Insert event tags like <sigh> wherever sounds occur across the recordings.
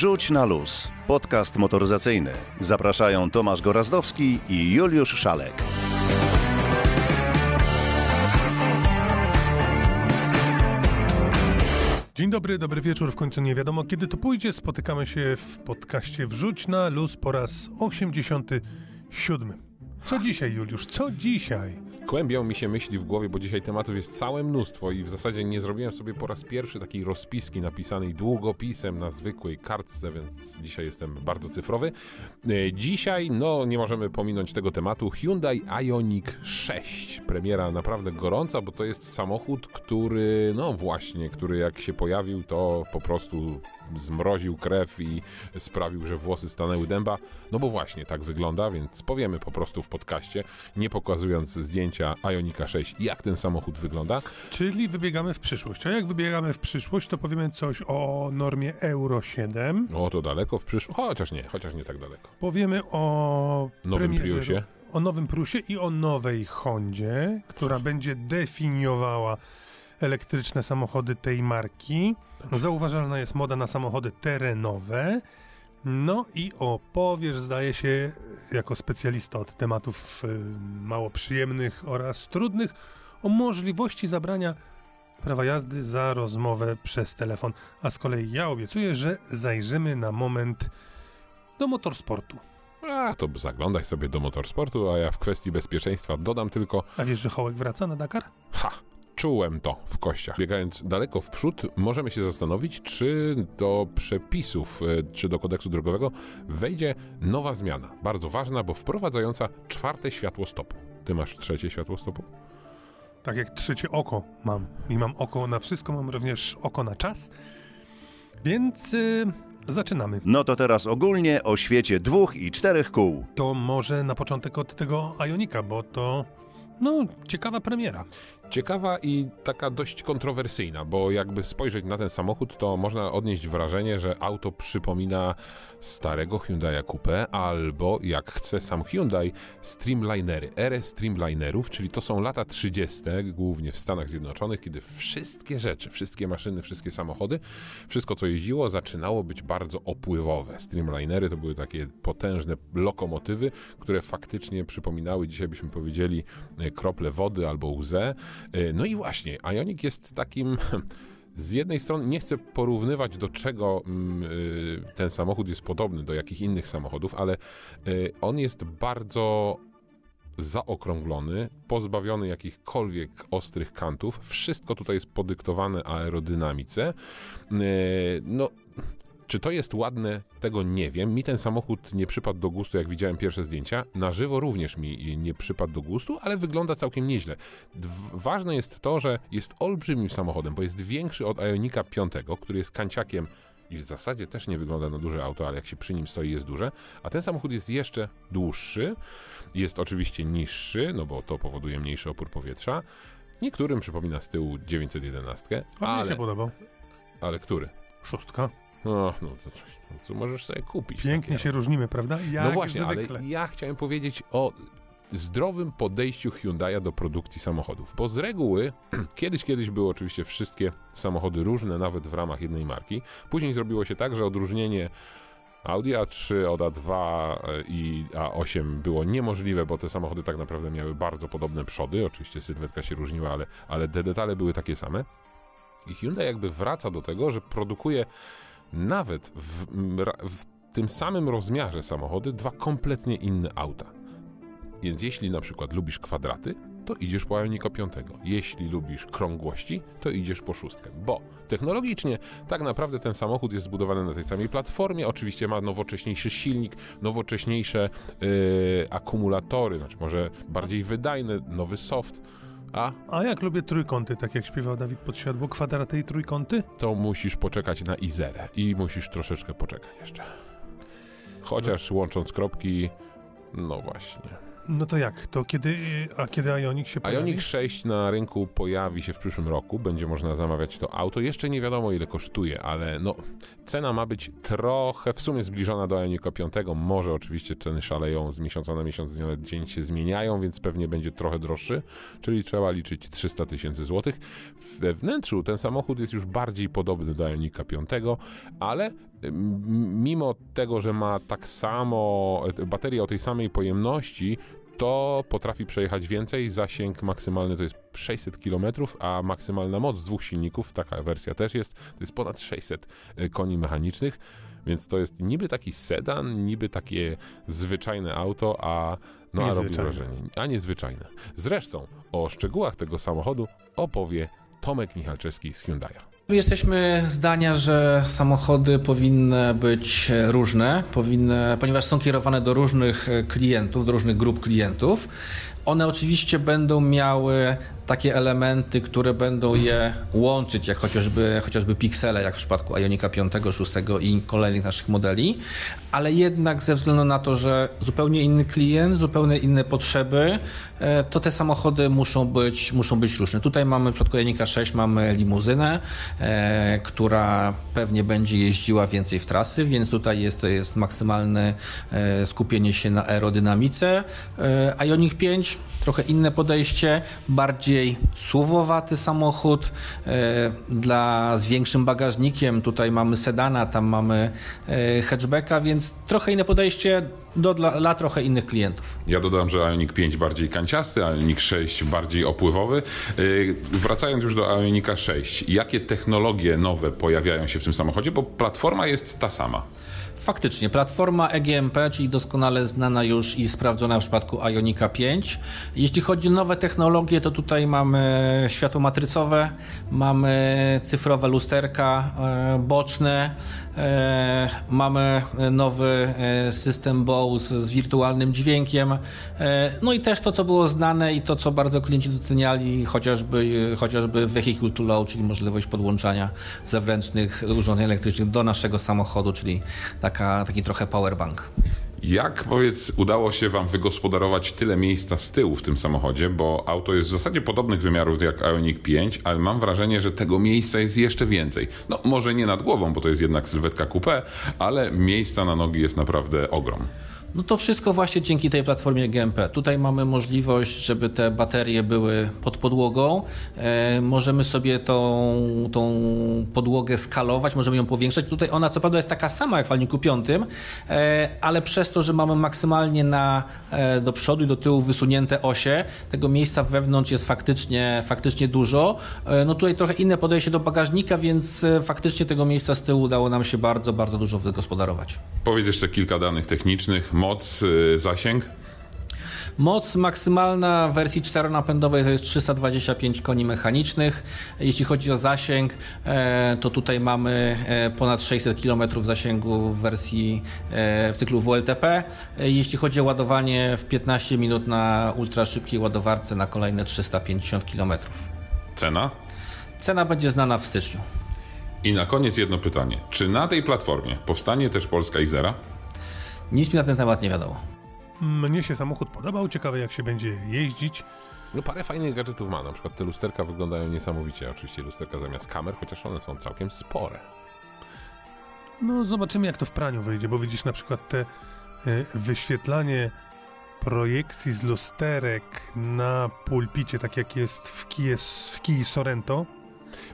Wrzuć na luz. Podcast motoryzacyjny. Zapraszają Tomasz Gorazdowski i Juliusz Szalek. Dzień dobry, dobry wieczór. W końcu nie wiadomo kiedy to pójdzie. Spotykamy się w podcaście Wrzuć na luz po raz 87. Co dzisiaj, Juliusz? Co dzisiaj? Kłębią mi się myśli w głowie, bo dzisiaj tematów jest całe mnóstwo i w zasadzie nie zrobiłem sobie po raz pierwszy takiej rozpiski napisanej długopisem na zwykłej kartce, więc dzisiaj jestem bardzo cyfrowy. E, dzisiaj, no nie możemy pominąć tego tematu, Hyundai Ioniq 6. Premiera naprawdę gorąca, bo to jest samochód, który, no właśnie, który jak się pojawił, to po prostu zmroził krew i sprawił, że włosy stanęły dęba. No bo właśnie tak wygląda, więc powiemy po prostu w podcaście, nie pokazując zdjęcia Ionika 6, jak ten samochód wygląda. Czyli wybiegamy w przyszłość. A jak wybiegamy w przyszłość, to powiemy coś o normie Euro 7. O, to daleko w przyszłość, chociaż nie, chociaż nie tak daleko. Powiemy o Nowym Priusie. O nowym Prusie i o nowej Hondzie, która będzie definiowała elektryczne samochody tej marki. Zauważalna jest moda na samochody terenowe. No i opowiesz, zdaje się, jako specjalista od tematów y, mało przyjemnych oraz trudnych, o możliwości zabrania prawa jazdy za rozmowę przez telefon. A z kolei ja obiecuję, że zajrzymy na moment do motorsportu. A, to zaglądaj sobie do motorsportu, a ja w kwestii bezpieczeństwa dodam tylko... A wiesz, że Hołek wraca na Dakar? Ha! Czułem to w kościach. Biegając daleko w przód, możemy się zastanowić, czy do przepisów, e, czy do kodeksu drogowego wejdzie nowa zmiana. Bardzo ważna, bo wprowadzająca czwarte światło stopu. Ty masz trzecie światło stopu? Tak jak trzecie oko mam. I mam oko na wszystko, mam również oko na czas. Więc yy, zaczynamy. No to teraz ogólnie o świecie dwóch i czterech kół. To może na początek od tego Ionika, bo to no, ciekawa premiera. Ciekawa i taka dość kontrowersyjna, bo jakby spojrzeć na ten samochód, to można odnieść wrażenie, że auto przypomina starego Hyundai Coupe albo, jak chce sam Hyundai, Streamlinery, erę Streamlinerów, czyli to są lata 30., głównie w Stanach Zjednoczonych, kiedy wszystkie rzeczy, wszystkie maszyny, wszystkie samochody, wszystko co jeździło zaczynało być bardzo opływowe. Streamlinery to były takie potężne lokomotywy, które faktycznie przypominały, dzisiaj byśmy powiedzieli, krople wody albo łzę. E, no i właśnie, Ioniq jest takim <laughs> z jednej strony nie chcę porównywać do czego mm, y, ten samochód jest podobny, do jakich innych samochodów, ale y, on jest bardzo zaokrąglony, pozbawiony jakichkolwiek ostrych kantów. Wszystko tutaj jest podyktowane aerodynamice. Y, no, czy to jest ładne, tego nie wiem. Mi ten samochód nie przypadł do gustu, jak widziałem pierwsze zdjęcia. Na żywo również mi nie przypadł do gustu, ale wygląda całkiem nieźle. ważne jest to, że jest olbrzymim samochodem, bo jest większy od Ionika 5, który jest kanciakiem i w zasadzie też nie wygląda na duże auto, ale jak się przy nim stoi jest duże, a ten samochód jest jeszcze dłuższy, jest oczywiście niższy, no bo to powoduje mniejszy opór powietrza. Niektórym przypomina z tyłu 911, A ale... mi się podobał. Ale który? Szóstka. No, no to, co możesz sobie kupić. Pięknie się różnimy, prawda? Jak no właśnie, zwykle. ale ja chciałem powiedzieć o zdrowym podejściu Hyundai'a do produkcji samochodów. Bo z reguły, <clears throat> kiedyś, kiedyś były oczywiście wszystkie samochody różne, nawet w ramach jednej marki. Później zrobiło się tak, że odróżnienie Audi A3 od A2 e, i A8 było niemożliwe, bo te samochody tak naprawdę miały bardzo podobne przody. Oczywiście sylwetka się różniła, ale, ale te detale były takie same. I Hyundai jakby wraca do tego, że produkuje nawet w, w tym samym rozmiarze samochody dwa kompletnie inne auta. Więc jeśli na przykład lubisz kwadraty, to idziesz po Ionika 5. Jeśli lubisz krągłości, to idziesz po szóstkę, bo technologicznie tak naprawdę ten samochód jest zbudowany na tej samej platformie, oczywiście ma nowocześniejszy silnik, nowocześniejsze yy, akumulatory, znaczy może bardziej wydajny, nowy soft, a? A jak lubię trójkąty, tak jak śpiewał Dawid Podsiadło, kwadraty i trójkąty? To musisz poczekać na Izerę i musisz troszeczkę poczekać jeszcze. Chociaż no. łącząc kropki, no właśnie. No to jak? To kiedy, a kiedy Ioniq się pojawi? Ioniq 6 na rynku pojawi się w przyszłym roku. Będzie można zamawiać to auto. Jeszcze nie wiadomo ile kosztuje, ale no cena ma być trochę w sumie zbliżona do Ioniqa 5. Może oczywiście ceny szaleją z miesiąca na miesiąc, z dnia na dzień się zmieniają, więc pewnie będzie trochę droższy, czyli trzeba liczyć 300 tysięcy złotych. We wnętrzu ten samochód jest już bardziej podobny do Ioniqa 5, ale mimo tego, że ma tak samo, e, bateria o tej samej pojemności, to potrafi przejechać więcej. Zasięg maksymalny to jest 600 km, a maksymalna moc dwóch silników, taka wersja też jest, to jest ponad 600 e, koni mechanicznych. Więc to jest niby taki sedan, niby takie zwyczajne auto, a, no, a robi wrażenie. A niezwyczajne. Zresztą o szczegółach tego samochodu opowie Tomek Michalczewski z Hyundai'a. Jesteśmy zdania, że samochody powinny być różne, powinny, ponieważ są kierowane do różnych klientów, do różnych grup klientów. One oczywiście będą miały takie elementy, które będą je łączyć, jak chociażby, chociażby piksele, jak w przypadku Ionika 5, 6 i kolejnych naszych modeli, ale jednak ze względu na to, że zupełnie inny klient, zupełnie inne potrzeby, e, to te samochody muszą być, muszą być różne. Tutaj mamy w przypadku Ionika 6 mamy limuzynę, e, która pewnie będzie jeździła więcej w trasy, więc tutaj jest, jest maksymalne e, skupienie się na aerodynamice. Ioniq 5 trochę inne podejście, bardziej suwowaty samochód e, dla, z większym bagażnikiem. Tutaj mamy sedana, tam mamy e, hatchbacka, więc trochę inne podejście do, dla, dla trochę innych klientów. Ja dodam, że Ioniq 5 bardziej kanciasty, Ioniq 6 bardziej opływowy. Yy, Wracając już do Ionika 6, jakie technologie nowe pojawiają się w tym samochodzie? Bo platforma jest ta sama. Faktycznie, platforma EGMP, czyli doskonale znana już i sprawdzona w przypadku Ionika 5. Jeśli chodzi o nowe technologie, to tutaj mamy światło matrycowe, mamy cyfrowe lusterka e, boczne, mamy nowy e, system Bose z wirtualnym dźwiękiem, e, no i też to, co było znane i to, co bardzo klienci doceniali, chociażby, chociażby vehicle to load, czyli możliwość podłączania zewnętrznych urządzeń elektrycznych do naszego samochodu, czyli taka, taki trochę powerbank. Jak powiedz, udało się Wam wygospodarować tyle miejsca z tyłu w tym samochodzie? Bo auto jest w zasadzie podobnych wymiarów jak Ioniq 5, ale mam wrażenie, że tego miejsca jest jeszcze więcej. No, może nie nad głową, bo to jest jednak sylwetka coupé, ale miejsca na nogi jest naprawdę ogrom. No to wszystko właśnie dzięki tej platformie GMP. Tutaj mamy możliwość, żeby te baterie były pod podłogą. E, możemy sobie tą, tą podłogę skalować, możemy ją powiększać. Tutaj ona co prawda jest taka sama jak w Alniku 5, e, ale przez to, że mamy maksymalnie na, e, do przodu i do tyłu wysunięte osie, tego miejsca wewnątrz jest faktycznie, faktycznie dużo. No tutaj trochę inne podejście do bagażnika, więc faktycznie tego miejsca z tyłu udało nam się bardzo, bardzo dużo wygospodarować. Powiedz jeszcze kilka danych technicznych. Moc, yy, zasięg? Moc maksymalna w wersji czteronapędowej to jest 325 koni mechanicznych. Jeśli chodzi o zasięg, e, to tutaj mamy e, ponad 600 km zasięgu w wersji e, w cyklu WLTP. Jeśli chodzi o ładowanie w 15 minut na ultraszybkiej ładowarce na kolejne 350 km. Cena? Cena będzie znana w styczniu. I na koniec jedno pytanie. Czy na tej platformie powstanie też polska Izera? Nic mi na ten temat nie wiadomo. Mnie się samochód podobał, ciekawe jak się będzie jeździć. No parę fajnych gadżetów ma, na przykład te lusterka wyglądają niesamowicie, oczywiście lusterka zamiast kamer, chociaż one są całkiem spore. No zobaczymy jak to w praniu wyjdzie, bo widzisz na przykład te y, wyświetlanie projekcji z lusterek na pulpicie, tak jak jest w Kia, w Kii Sorento.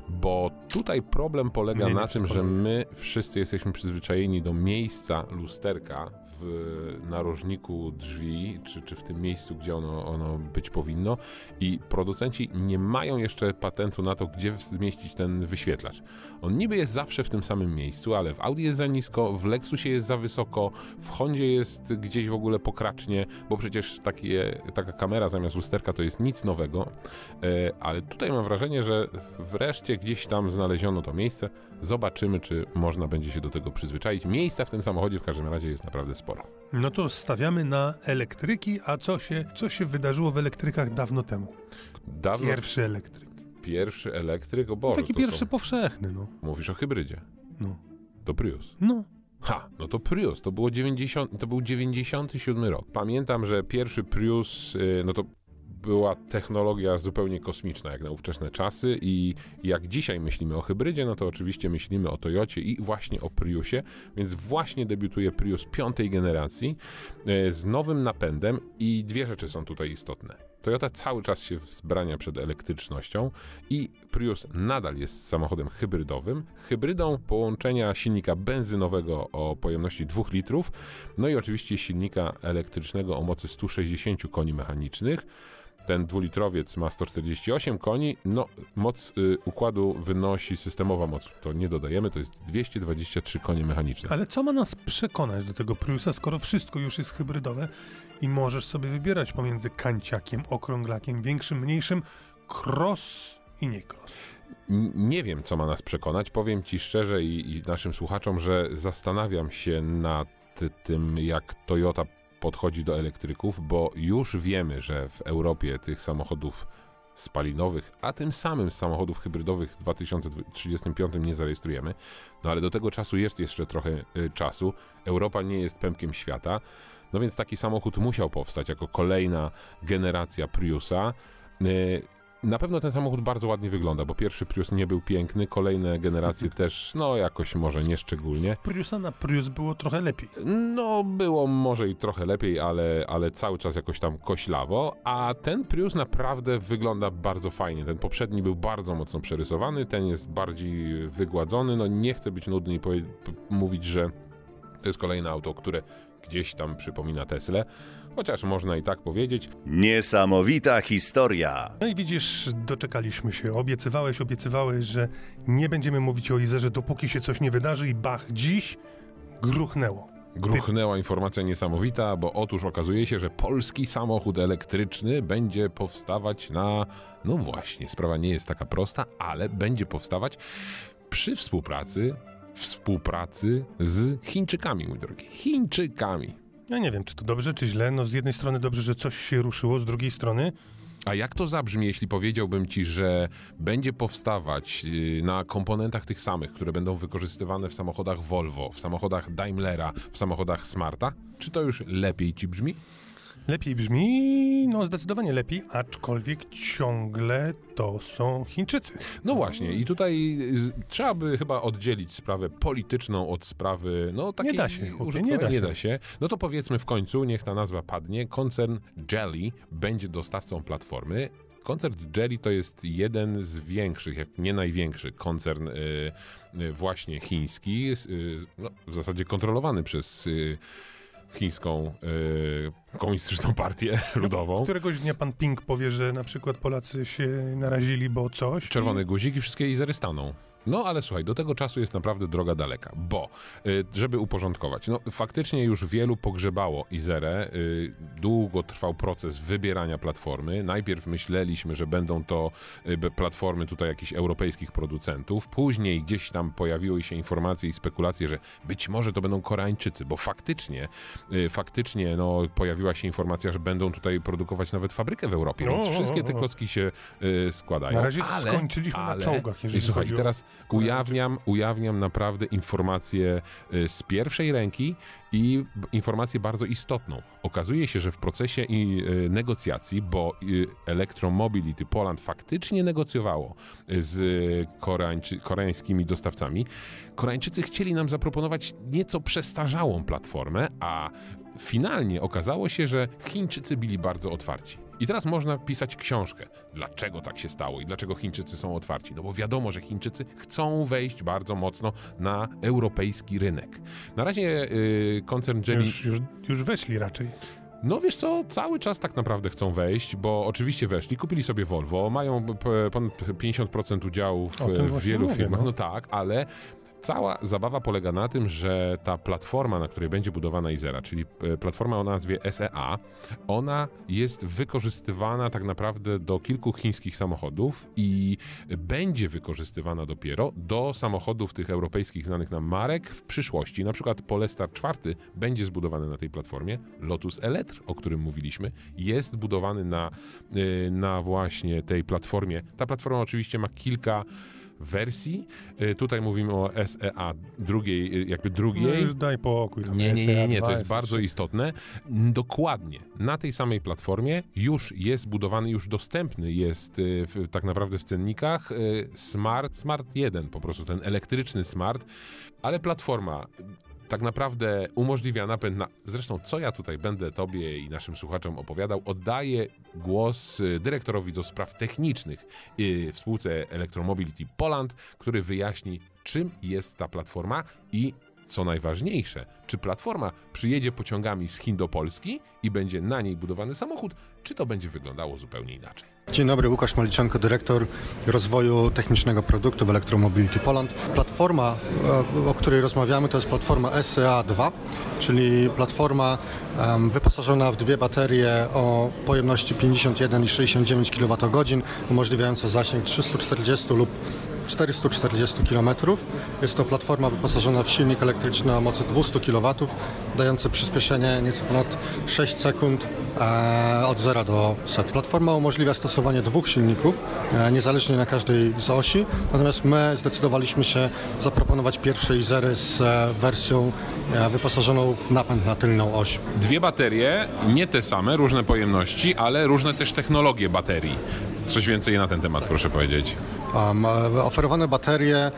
Bo tutaj problem polega Nie, nie na tym, że my wszyscy jesteśmy przyzwyczajeni do miejsca lusterka w narożniku drzwi, czy, czy w tym miejscu, gdzie ono, ono być powinno i producenci nie mają jeszcze patentu na to, gdzie zmieścić ten wyświetlacz. On niby jest zawsze w tym samym miejscu, ale w Audi jest za nisko, w Lexusie jest za wysoko, w Hondzie jest gdzieś w ogóle pokracznie, bo przecież takie, taka kamera zamiast lusterka to jest nic nowego, E, ale tutaj mam wrażenie, że wreszcie gdzieś tam znaleziono to miejsce. Zobaczymy, czy można będzie się do tego przyzwyczaić. Miejsca w tym samochodzie w każdym razie jest naprawdę sporo. No to stawiamy na elektryki, a co się, co się wydarzyło w elektrykach dawno temu? Dawno Pierwszy elektryk. Pierwszy elektryk, o Boże, Taki to pierwszy są, powszechny, no. mówisz o hybrydzie. No. To Prius. No. Ha, no to Prius, to, było 90, to był 97 rok. Pamiętam, że pierwszy Prius, y, no to była technologia zupełnie kosmiczna, jak na ówczesne czasy i jak dzisiaj myślimy o hybrydzie, no to oczywiście myślimy o Toyocie i właśnie o Priusie, więc właśnie debiutuje Prius piątej generacji e, z nowym napędem i dwie rzeczy są tutaj istotne. Toyota cały czas się wzbrania przed elektrycznością i Prius nadal jest samochodem hybrydowym. Hybrydą połączenia silnika benzynowego o pojemności 2 litrów, no i oczywiście silnika elektrycznego o mocy 160 koni mechanicznych. Ten dwulitrowiec ma 148 koni, no moc y, układu wynosi systemowa moc, to nie dodajemy, to jest 223 konie mechaniczne. Ale co ma nas przekonać do tego Priusa, skoro wszystko już jest hybrydowe i możesz sobie wybierać pomiędzy kanciakiem, okrąglakiem, większym, mniejszym, cross i nie cross? Nie wiem, co ma nas przekonać. Powiem Ci szczerze i, i naszym słuchaczom, że zastanawiam się nad tym, jak Toyota podchodzi do elektryków, bo już wiemy, że w Europie tych samochodów spalinowych, a tym samym samochodów hybrydowych w 2035 nie zarejestrujemy. No ale do tego czasu jest jeszcze trochę y, czasu. Europa nie jest pępkiem świata. No więc taki samochód musiał powstać jako kolejna generacja Priusa. Y, na pewno ten samochód bardzo ładnie wygląda, bo pierwszy Prius nie był piękny, kolejne generacje <laughs> też, no jakoś może nie szczególnie. Z Priusa na Prius było trochę lepiej. No, było może i trochę lepiej, ale, ale cały czas jakoś tam koślawo, a ten Prius naprawdę wygląda bardzo fajnie. Ten poprzedni był bardzo mocno przerysowany, ten jest bardziej wygładzony. No, nie chcę być nudny i mówić, że to jest kolejne auto, które gdzieś tam przypomina Teslę, chociaż można i tak powiedzieć. Niesamowita historia. No i widzisz, doczekaliśmy się. Obiecywałeś, obiecywałeś, że nie będziemy mówić o Izerze, dopóki się coś nie wydarzy i bach, dziś gruchnęło. Gruchnęła informacja niesamowita, bo otóż okazuje się, że polski samochód elektryczny będzie powstawać na. No właśnie, sprawa nie jest taka prosta, ale będzie powstawać przy współpracy, współpracy z Chińczykami, mój drogi. Chińczykami. Ja nie wiem, czy to dobrze, czy źle. No z jednej strony dobrze, że coś się ruszyło, z drugiej strony A jak to zabrzmi, jeśli powiedziałbym ci, że będzie powstawać yy, na komponentach tych samych, które będą wykorzystywane w samochodach Volvo, w samochodach Daimlera, w samochodach Smarta? Czy to już lepiej ci brzmi? Lepiej brzmi, no zdecydowanie lepiej, aczkolwiek ciągle to są Chińczycy. No właśnie, i tutaj trzeba by chyba oddzielić sprawę polityczną od sprawy, no takiej da się, chłopie, nie da nie się. da się. No to powiedzmy w końcu, niech ta nazwa padnie, koncern Jelly będzie dostawcą platformy. Koncern Jelly to jest jeden z większych, jak nie największy koncern y, y, właśnie chiński, y, no, w zasadzie kontrolowany przez chińską y, komunistyczną partię <laughs> ludową. Któregoś dnia pan Ping powie, że na przykład Polacy się narazili, bo coś. Czerwony guzik i wszystkie Izery staną. No ale słuchaj, do tego czasu jest naprawdę droga daleka, bo y, żeby uporządkować, no faktycznie już wielu pogrzebało Izerę, y, długo trwał proces wybierania platformy. Najpierw myśleliśmy, że będą to y, platformy tutaj jakichś europejskich producentów, później gdzieś tam pojawiły się informacje i spekulacje, że być może to będą Koreańczycy, bo faktycznie, faktycznie no, pojawiła się informacja, że będą tutaj produkować nawet fabrykę w Europie, więc O, o, wszystkie te klocki się składają. Na razie skończyliśmy na czołgach, jeżeli I słuchaj, chodzi o teraz. Ujawniam, ujawniam naprawdę informację y, z pierwszej ręki i informację bardzo istotną. Okazuje się, że w procesie y, negocjacji, bo y, Electromobility Poland faktycznie negocjowało z Koreańczy, koreańskimi dostawcami, Koreańczycy chcieli nam zaproponować nieco przestarzałą platformę, a finalnie okazało się, że Chińczycy byli bardzo otwarci. I teraz można pisać książkę, dlaczego tak się stało i dlaczego Chińczycy są otwarci. No bo wiadomo, że Chińczycy chcą wejść bardzo mocno na europejski rynek. Na razie y, koncern Jelly Już, już, już weszli raczej. no wiesz co, cały czas tak naprawdę chcą wejść, bo oczywiście weszli, kupili sobie Volvo, mają ponad 50% udziałów O tym e, w właśnie wielu mówię, firmach. no. No tak, ale cała zabawa polega na tym, że ta platforma, na której będzie budowana Izera, czyli e, platforma o nazwie SEA, ona jest wykorzystywana tak naprawdę do kilku chińskich samochodów i będzie wykorzystywana dopiero do samochodów tych europejskich znanych nam marek w przyszłości. Na przykład Polestar 4 będzie zbudowany na tej platformie. Lotus Electr, o którym mówiliśmy, jest budowany na, y, na właśnie tej platformie. Ta platforma oczywiście ma kilka wersji. Y, Tutaj mówimy o SEA drugiej, y, jakby No drugiej. już daj pokój. tam Nie, nie, nie, nie, to SEA2 jest bardzo istotne. Dokładnie na tej samej platformie już jest budowany, już dostępny jest y, w, tak naprawdę w cennikach Smart, Smart 1, po prostu ten elektryczny Smart, ale platforma tak naprawdę umożliwia napęd na... Zresztą co ja tutaj będę tobie i naszym słuchaczom opowiadał, oddaję głos y, dyrektorowi do spraw technicznych y, w spółce Electromobility Poland, który wyjaśni czym jest ta platforma i co najważniejsze, czy platforma przyjedzie pociągami z Chin do Polski i będzie na niej budowany samochód, czy to będzie wyglądało zupełnie inaczej. Dzień dobry, Łukasz Maliczenko, dyrektor rozwoju technicznego produktu w Electromobility Poland. Platforma, e, o której rozmawiamy, to jest platforma SEA2, czyli platforma wyposażona w dwie baterie o pojemności 51 i 69 kWh, umożliwiająca zasięg 340 lub 440 km. Jest to platforma wyposażona w silnik elektryczny o mocy 200 kW, dający przyspieszenie nieco ponad 6 sekund e, od 0 do 100. Platforma umożliwia stosowanie dwóch silników, e, niezależnie na każdej z osi, natomiast my zdecydowaliśmy się zaproponować pierwsze Izery z e, wersją wyposażoną w napęd na tylną oś. Dwie baterie, nie te same, różne pojemności, ale różne też technologie baterii. Coś więcej na ten temat, proszę powiedzieć. Um, oferowane baterie e,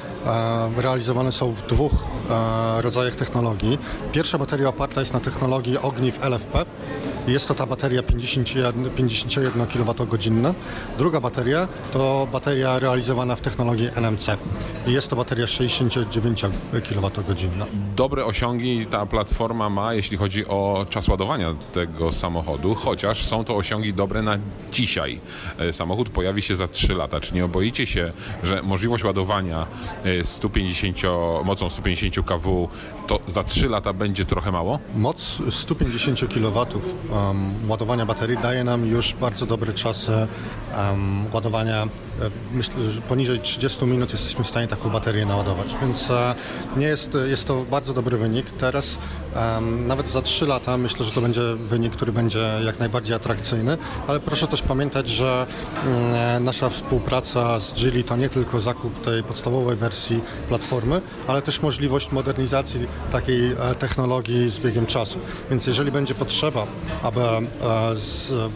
realizowane są w dwóch e, rodzajach technologii. Pierwsza bateria oparta jest na technologii ogniw LFP. Jest to ta bateria 51, 51 kWh. Druga bateria to bateria realizowana w technologii NMC. Jest to bateria 69 kWh. Dobre osiągi ta platforma ma, jeśli chodzi o czas ładowania tego samochodu, chociaż są to osiągi dobre na dzisiaj. E, Samochód pojawi się za 3 lata. Czy nie oboicie się, że możliwość ładowania e, 150, mocą 150 kW to za 3 lata będzie trochę mało? Moc 150 kW um, ładowania baterii daje nam już bardzo dobre czasy um, ładowania. E, Myślę, że poniżej 30 minut jesteśmy w stanie taką baterię naładować, więc e, nie jest, jest to bardzo dobry wynik. Teraz em, nawet za 3 lata myślę, że to będzie wynik, który będzie jak najbardziej atrakcyjny, ale proszę też pamiętać, że mm, e, nasza współpraca z Geely to nie tylko zakup tej podstawowej wersji platformy, ale też możliwość modernizacji takiej technologii z biegiem czasu. Więc jeżeli będzie potrzeba, aby e,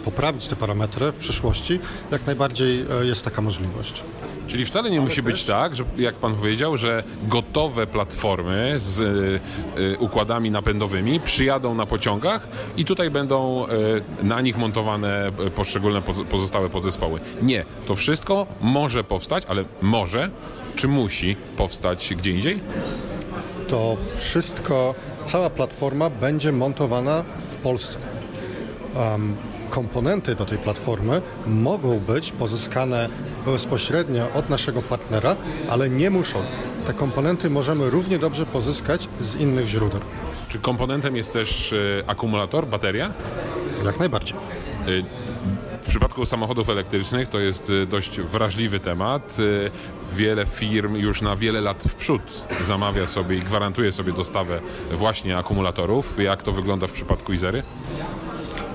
poprawić te parametry w przyszłości, jak najbardziej e, jest taka możliwość. Czyli wcale nie musi być tak, że jak pan powiedział, że gotowe platformy z y, y, układami napędowymi przyjadą na pociągach i tutaj będą y, na nich montowane poszczególne poz- pozostałe podzespoły. Nie, to wszystko może powstać, ale może czy musi powstać gdzie indziej? to wszystko, cała platforma będzie montowana w Polsce. Em, komponenty do tej platformy mogą być pozyskane bezpośrednio od naszego partnera, ale nie muszą. Te komponenty możemy równie dobrze pozyskać z innych źródeł. Czy komponentem jest też y, akumulator, bateria? Jak najbardziej. Y, W przypadku samochodów elektrycznych to jest y, dość wrażliwy temat. Wiele firm już na wiele lat w przód zamawia sobie i gwarantuje sobie dostawę właśnie akumulatorów. Jak to wygląda w przypadku Izery?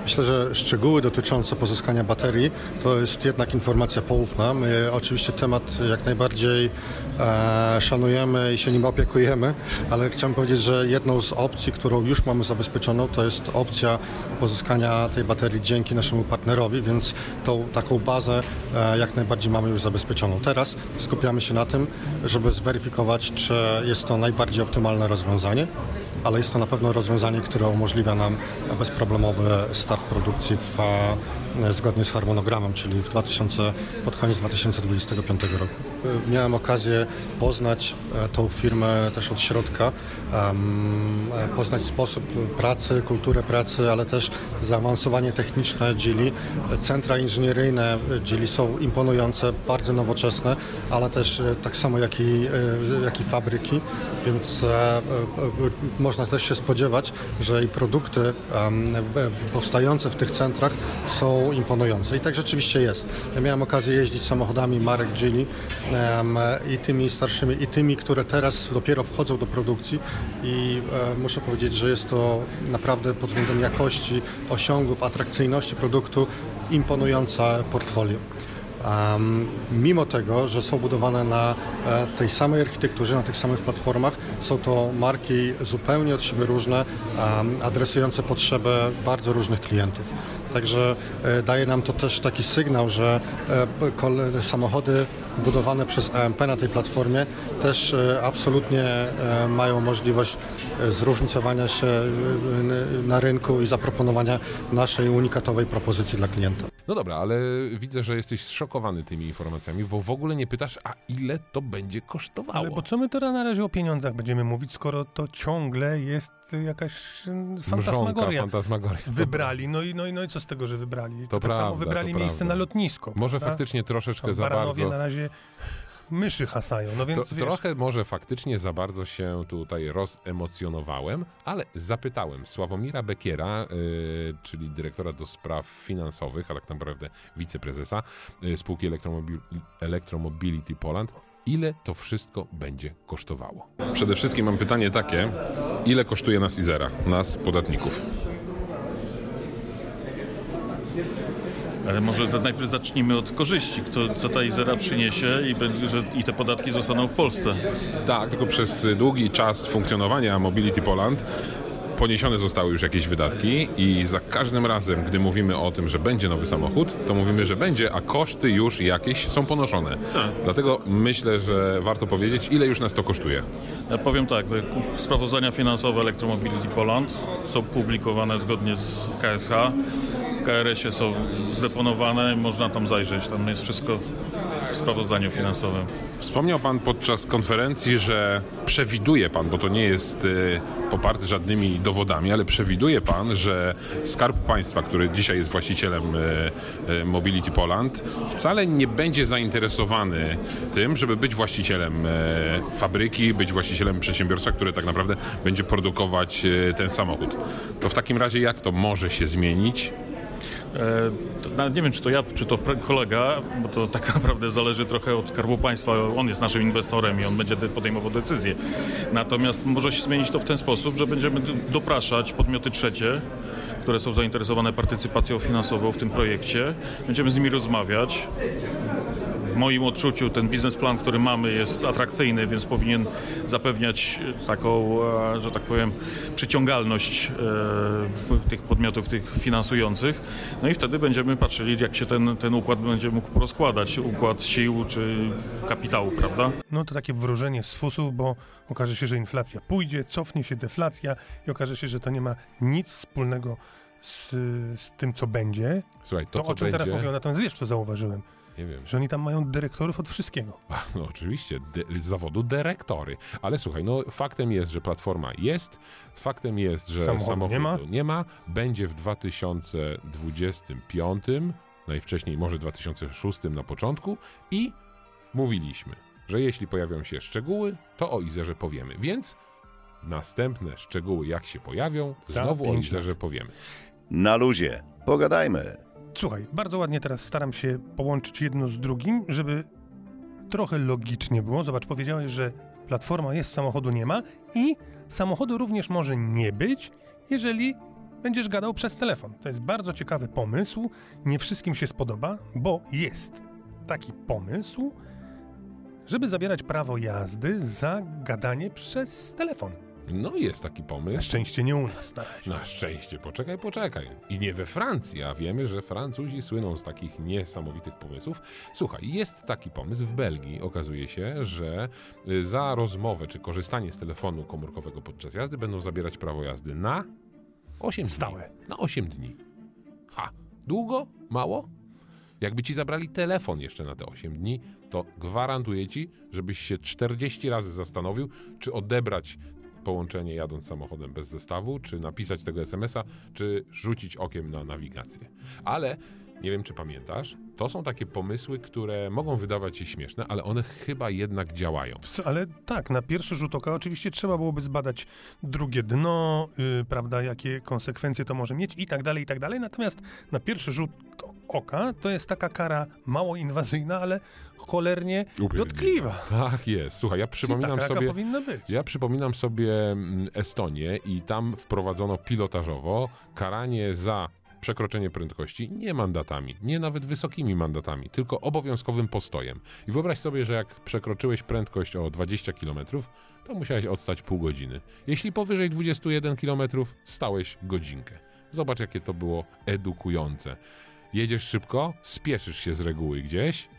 Myślę, że szczegóły dotyczące pozyskania baterii to jest jednak informacja poufna. My oczywiście temat jak najbardziej e, szanujemy i się nim opiekujemy, ale chciałem powiedzieć, że jedną z opcji, którą już mamy zabezpieczoną, to jest opcja pozyskania tej baterii dzięki naszemu partnerowi, więc tą taką bazę e, jak najbardziej mamy już zabezpieczoną. Teraz skupiamy się na tym, żeby zweryfikować, czy jest to najbardziej optymalne rozwiązanie ale jest to na pewno rozwiązanie, które umożliwia nam bezproblemowy start produkcji w, e, zgodnie z harmonogramem, czyli w 2000, pod koniec 2025 roku. E, Miałem okazję poznać e, tą firmę też od środka, e, poznać sposób pracy, kulturę pracy, ale też zaawansowanie techniczne Geely. Centra inżynieryjne Geely są imponujące, bardzo nowoczesne, ale też tak samo jak i, jak i fabryki, więc można też się spodziewać, że i produkty powstające w tych centrach są imponujące. I tak rzeczywiście jest. Ja miałem okazję jeździć samochodami marek em, i tymi starszymi, i tymi, które teraz dopiero wchodzą do produkcji i e, muszę powiedzieć, że jest to naprawdę pod względem jakości, osiągów, atrakcyjności produktu imponujące portfolio. um, mimo tego, że są budowane na e, tej samej architekturze, na tych samych platformach, są to marki zupełnie od siebie różne, um, adresujące potrzeby bardzo różnych klientów. Także e, daje nam to też taki sygnał, że e, samochody budowane przez AMP na tej platformie też e, absolutnie e, mają możliwość e, zróżnicowania się na rynku i zaproponowania naszej unikatowej propozycji dla klienta. No dobra, ale widzę, że jesteś zszokowany tymi informacjami, bo w ogóle nie pytasz, a ile to będzie kosztowało. Ale bo co my teraz na razie o pieniądzach będziemy mówić, skoro to ciągle jest jakaś mm, fantasmagoria. fantasmagoria. Wybrali, no i, no, i, no i co z tego, że wybrali? To tak samo prawda, wybrali to miejsce prawda. na lotnisko. Może prawda? faktycznie troszeczkę Tam za Baranowie bardzo. na razie myszy hasają, no To, więc wiesz, trochę może faktycznie za bardzo się tutaj rozemocjonowałem, ale zapytałem Sławomira Bekiera, y, czyli dyrektora do spraw finansowych, a tak naprawdę wiceprezesa y, spółki Elektromobil Electromobility Poland, ile to wszystko będzie kosztowało. Przede wszystkim mam pytanie takie, ile kosztuje nas Izera, nas podatników? Ale może to najpierw zacznijmy od korzyści, kto, co ta Izera przyniesie i, będzie, że, i te podatki zostaną w Polsce. Tak, tylko przez długi czas funkcjonowania Mobility Poland poniesione zostały już jakieś wydatki i za każdym razem, gdy mówimy o tym, że będzie nowy samochód, to mówimy, że będzie, a koszty już jakieś są ponoszone. Dlatego myślę, że warto powiedzieć, ile już nas to kosztuje. Ja powiem tak, sprawozdania finansowe Electromobility Poland są publikowane zgodnie z KSH. KRS-ie są zdeponowane, można tam zajrzeć, tam jest wszystko w sprawozdaniu finansowym. Wspomniał Pan podczas konferencji, że przewiduje Pan, bo to nie jest y, poparte żadnymi dowodami, ale przewiduje Pan, że Skarb Państwa, który dzisiaj jest właścicielem y, y, Mobility Poland, wcale nie będzie zainteresowany tym, żeby być właścicielem fabryki, być właścicielem przedsiębiorstwa, które tak naprawdę będzie produkować ten samochód. To w takim razie jak to może się zmienić? E, Nawet nie wiem, czy to ja, czy to kolega, bo to tak <laughs> naprawdę zależy trochę od Skarbu Państwa. On jest naszym inwestorem i on będzie de- podejmował decyzje. Natomiast może się zmienić to w ten sposób, że będziemy dopraszać podmioty trzecie, które są zainteresowane partycypacją finansową w tym projekcie. Będziemy z nimi rozmawiać. W moim odczuciu ten biznesplan, który mamy jest atrakcyjny, więc powinien zapewniać e, taką, e, że tak powiem, przyciągalność e, tych podmiotów, tych finansujących. No i wtedy będziemy patrzyli, jak się ten, ten układ będzie mógł rozkładać, układ sił czy kapitału, prawda? no to takie wróżenie z fusów, bo okaże się, że inflacja pójdzie, cofnie się deflacja i okaże się, że to nie ma nic wspólnego z, z tym, co będzie. Słuchaj, to, To, co o czym będzie... teraz mówią, natomiast wiesz, co zauważyłem? Nie wiem. Że oni tam mają dyrektorów od wszystkiego. <laughs> No oczywiście, z zawodu dyrektory. Ale słuchaj, no faktem jest, że platforma jest, faktem jest, że Samochodu samochodu nie ma. nie ma, będzie w 2025, najwcześniej może 2006 na początku i mówiliśmy, że jeśli pojawią się szczegóły, to o Izerze powiemy. Więc następne szczegóły, jak się pojawią, znowu o Izerze powiemy. Na luzie. Pogadajmy. Słuchaj, bardzo ładnie teraz staram się połączyć jedno z drugim, żeby trochę logicznie było. Zobacz, powiedziałeś, że platforma jest, samochodu nie ma i samochodu również może nie być, jeżeli będziesz gadał przez telefon. To jest bardzo ciekawy pomysł. Nie wszystkim się spodoba, bo jest taki pomysł, żeby zabierać prawo jazdy za gadanie przez telefon. No jest taki Na pomysł. szczęście nie u nas na. Na szczęście, poczekaj, poczekaj. I nie we Francji, a wiemy, że Francuzi słyną z takich niesamowitych pomysłów. Słuchaj, jest taki pomysł w Belgii. Okazuje się, że y, za rozmowę czy korzystanie z telefonu komórkowego podczas jazdy będą zabierać prawo jazdy na 8 Stałe. dni. Na 8 dni. Ha, długo? Mało? Jakby ci zabrali telefon jeszcze na te 8 dni, to gwarantuję ci, żebyś się 40 razy zastanowił, czy odebrać połączenie jadąc samochodem bez zestawu, czy napisać tego SMS-a, czy rzucić okiem na nawigację. Ale nie wiem, czy pamiętasz, to są takie pomysły, które mogą wydawać się śmieszne, ale one chyba jednak działają. Ale tak, na pierwszy rzut oka oczywiście trzeba byłoby zbadać drugie dno, yy, prawda, jakie konsekwencje to może mieć i tak dalej, i tak dalej. Natomiast na pierwszy rzut oka to jest taka kara mało inwazyjna, ale cholernie dotkliwa. Tak jest. Słuchaj, ja przypominam taka, sobie... powinna być. Ja przypominam sobie mm, Estonię i tam wprowadzono pilotażowo karanie za przekroczenie prędkości nie mandatami, nie nawet wysokimi mandatami, tylko obowiązkowym postojem. I wyobraź sobie, że jak przekroczyłeś prędkość o 20 km, to musiałeś odstać pół godziny. Jeśli powyżej 21 km, stałeś godzinkę. Zobacz, jakie to było edukujące. Jedziesz szybko, spieszysz się z reguły gdzieś.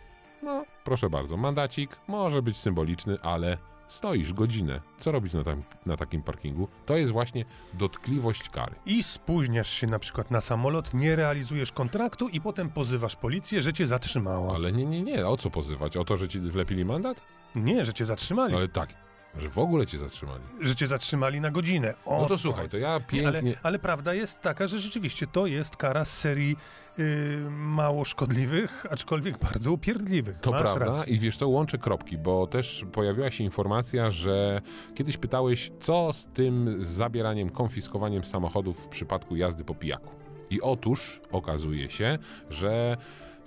No, proszę bardzo, mandacik może być symboliczny, ale stoisz godzinę. Co robić na, tam, na takim parkingu? To jest właśnie dotkliwość kary. I spóźniasz się na przykład na samolot, nie realizujesz kontraktu i potem pozywasz policję, że cię zatrzymała. Ale nie, nie, nie. O co pozywać? O to, że ci wlepili mandat? Nie, że cię zatrzymali. Ale tak, że w ogóle cię zatrzymali. Że cię zatrzymali na godzinę. O, No to słuchaj, to ja Ale, pięknie... ale prawda jest taka, że rzeczywiście to jest kara z serii y, mało szkodliwych, aczkolwiek bardzo upierdliwych. To Masz prawda rację. i wiesz, to łączę kropki, bo też pojawiła się informacja, że kiedyś pytałeś, co z tym zabieraniem, konfiskowaniem samochodów w przypadku jazdy po pijaku. I otóż okazuje się, że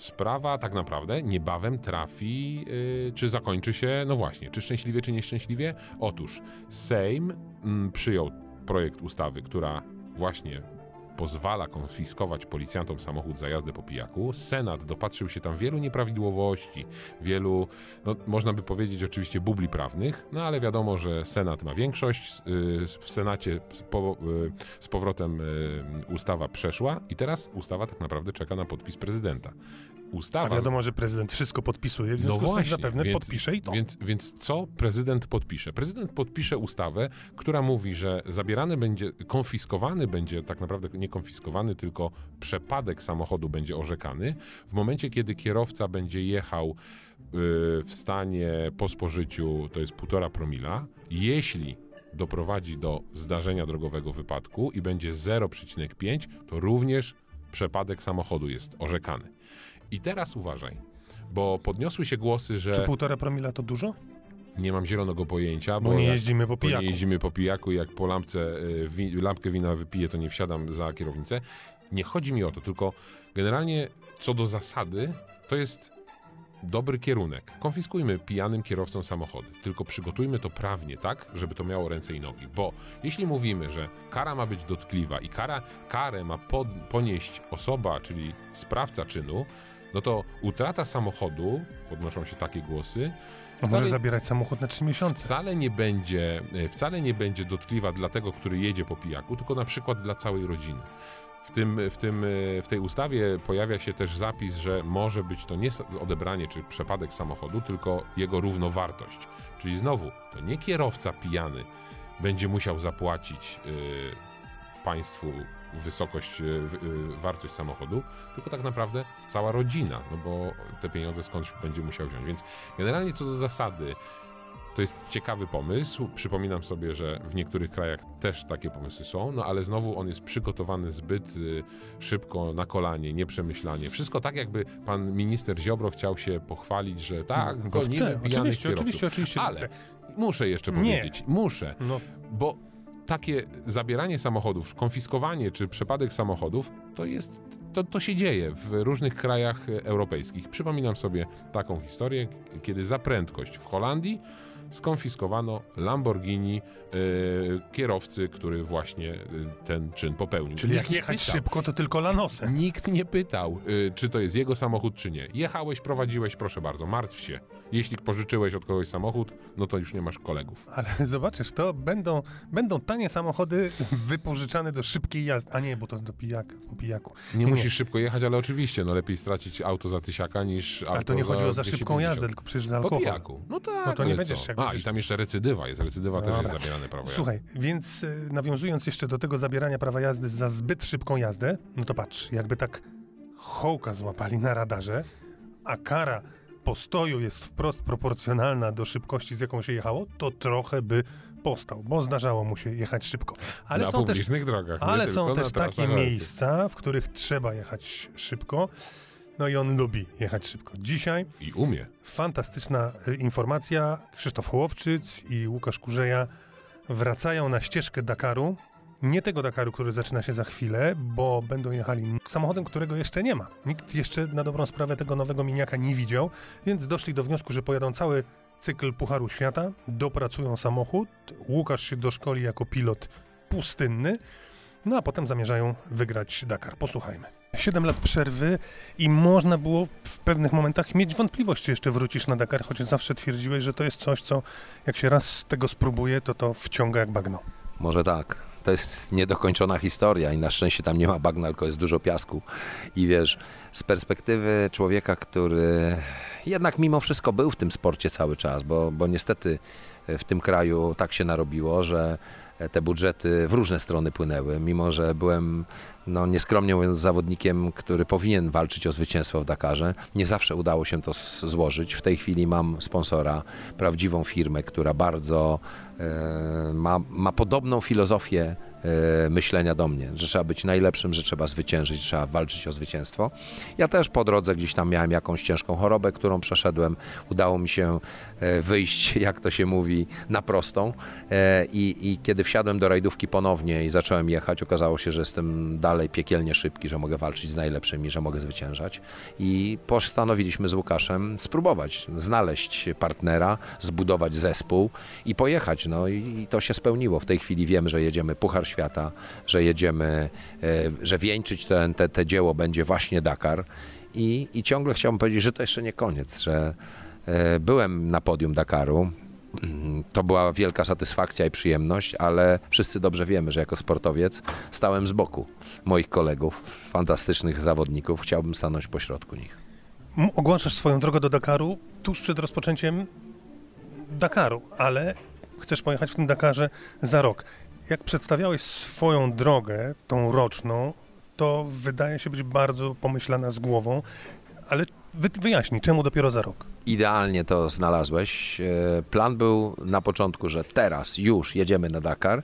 sprawa tak naprawdę niebawem trafi, yy, czy zakończy się, no właśnie, czy szczęśliwie, czy nieszczęśliwie. Otóż Sejm mm, przyjął projekt ustawy, która właśnie pozwala konfiskować policjantom samochód za jazdę po pijaku. Senat dopatrzył się tam wielu nieprawidłowości, wielu, no, można by powiedzieć oczywiście bubli prawnych, no ale wiadomo, że Senat ma większość. Yy, W Senacie z, z powrotem yy, ustawa przeszła i teraz ustawa tak naprawdę czeka na podpis prezydenta. A Ustawa wiadomo, że prezydent wszystko podpisuje, w no związku z tym właśnie, zapewne więc, podpisze i to. Więc, więc co prezydent podpisze? Prezydent podpisze ustawę, która mówi, że zabierany będzie, konfiskowany będzie, tak naprawdę nie konfiskowany, tylko przepadek samochodu będzie orzekany w momencie, kiedy kierowca będzie jechał y, w stanie po spożyciu, to jest 1,5 promila, jeśli doprowadzi do zdarzenia drogowego wypadku i będzie 0,5, to również przepadek samochodu jest orzekany. I teraz uważaj, bo podniosły się głosy, że Czy półtora promila to dużo? nie mam zielonego pojęcia, Bo bo, nie jeździmy po bo nie pijaku. jeździmy po pijaku i jak po lampce, y, wi, lampkę wina wypiję, to nie wsiadam za kierownicę. Nie chodzi mi o to, tylko generalnie co do zasady, to jest dobry kierunek. Konfiskujmy pijanym kierowcom samochody, tylko przygotujmy to prawnie tak, żeby to miało ręce i nogi. Bo jeśli mówimy, że kara ma być dotkliwa i kara, karę ma pod, ponieść osoba, czyli sprawca czynu, no to utrata samochodu, podnoszą się takie głosy, A może zabierać samochód na trzy miesiące? wcale nie będzie, e, wcale nie będzie dotkliwa dla tego, który jedzie po pijaku, tylko na przykład dla całej rodziny. W, tym, w, tym, e, w tej ustawie pojawia się też zapis, że może być to nie odebranie czy przepadek samochodu, tylko jego równowartość. Czyli znowu, to nie kierowca pijany będzie musiał zapłacić e, państwu wysokość, e, e, wartość samochodu, tylko tak naprawdę cała rodzina, no bo te pieniądze skądś będzie musiał wziąć. Więc generalnie co do zasady, to jest ciekawy pomysł. Przypominam sobie, że w niektórych krajach też takie pomysły są, no ale znowu on jest przygotowany zbyt y, szybko, na kolanie, nieprzemyślanie. Wszystko tak, jakby pan minister Ziobro chciał się pochwalić, że tak, Bo gonimy pijanych oczywiście, kierowców. oczywiście, oczywiście. Ale muszę jeszcze Nie. powiedzieć, muszę, No, bo takie zabieranie samochodów, konfiskowanie czy przepadek samochodów, to jest. To, to się dzieje w różnych krajach europejskich. Przypominam sobie taką historię, kiedy za prędkość w Holandii skonfiskowano Lamborghini e, kierowcy, który właśnie e, ten czyn popełnił. czyli Nikt jak jechać pytał. szybko, to tylko lanosem. Nikt nie pytał, y, czy to jest jego samochód, czy nie. Jechałeś, prowadziłeś, proszę bardzo, martw się. Jeśli pożyczyłeś od kogoś samochód, no to już nie masz kolegów. Ale <laughs> zobaczysz, to będą, będą tanie samochody wypożyczane do szybkiej jazdy. A nie, bo to do pijaka, po pijaku. Nie, musisz szybko jechać, ale oczywiście, no lepiej stracić auto za tysiaka niż auto Ale to nie chodziło za 250. szybką jazdę, tylko przecież za Po alkohol. pijaku. No tak, No to nie ale będziesz jak A, i tam jeszcze recydywa jest. Recydywa też Dobra. jest zabierane prawo jazdy. Słuchaj, więc e, nawiązując jeszcze do tego zabierania prawa jazdy za zbyt szybką jazdę, no to patrz, jakby tak hołka złapali na radarze, a kara postoju jest wprost proporcjonalna do szybkości, z jaką się jechało, to trochę by postał, bo zdarzało mu się jechać szybko. Ale na są też publicznych drogach, nie Ale są też takie miejsca, w których trzeba jechać szybko. No i on lubi jechać szybko. Dzisiaj I umie. fantastyczna y, informacja. Krzysztof Hołowczyc i Łukasz Kurzeja wracają na ścieżkę Dakaru. Nie tego Dakaru, który zaczyna się za chwilę, bo będą jechali samochodem, którego jeszcze nie ma. Nikt jeszcze na dobrą sprawę tego nowego miniaka nie widział, więc doszli do wniosku, że pojadą cały cykl Pucharu Świata, dopracują samochód. Łukasz się doszkoli jako pilot pustynny. No a potem zamierzają wygrać Dakar. Posłuchajmy. Siedem lat przerwy i można było w pewnych momentach mieć wątpliwość, czy jeszcze wrócisz na Dakar, choć zawsze twierdziłeś, że to jest coś, co jak się raz tego spróbuje, to to wciąga jak bagno. Może tak. To jest niedokończona historia i na szczęście tam nie ma bagna, tylko jest dużo piasku. I wiesz, z perspektywy człowieka, który jednak mimo wszystko był w tym sporcie cały czas, bo, bo niestety w tym kraju tak się narobiło, że te budżety w różne strony płynęły, mimo że byłem, no nieskromnie mówiąc, zawodnikiem, który powinien walczyć o zwycięstwo w Dakarze. Nie zawsze udało się to złożyć. W tej chwili mam sponsora, prawdziwą firmę, która bardzo e, ma, ma podobną filozofię myślenia do mnie, że trzeba być najlepszym, że trzeba zwyciężyć, trzeba walczyć o zwycięstwo. Ja też po drodze gdzieś tam miałem jakąś ciężką chorobę, którą przeszedłem. Udało mi się e, wyjść, <laughs> jak to się mówi, na prostą E, i, i kiedy wsiadłem do rajdówki ponownie i zacząłem jechać, okazało się, że jestem dalej piekielnie szybki, że mogę walczyć z najlepszymi, że mogę zwyciężać i postanowiliśmy z Łukaszem spróbować, znaleźć partnera, zbudować zespół i pojechać. No i, to się spełniło. W tej chwili wiemy, że jedziemy Puchar Świata, że jedziemy, e, że wieńczyć ten, te, te dzieło będzie właśnie Dakar i, i ciągle chciałbym powiedzieć, że to jeszcze nie koniec, że e, byłem na podium Dakaru, Mm, to była wielka satysfakcja i przyjemność, ale wszyscy dobrze wiemy, że jako sportowiec stałem z boku moich kolegów, fantastycznych zawodników. Chciałbym stanąć pośrodku nich. Ogłaszasz swoją drogę do Dakaru tuż przed rozpoczęciem Dakaru, ale chcesz pojechać w tym Dakarze za rok. Jak przedstawiałeś swoją drogę, tą roczną, to wydaje się być bardzo pomyślana z głową, ale wy, wyjaśnij, czemu dopiero za rok? Idealnie to znalazłeś. E, Plan był na początku, że teraz już jedziemy na Dakar,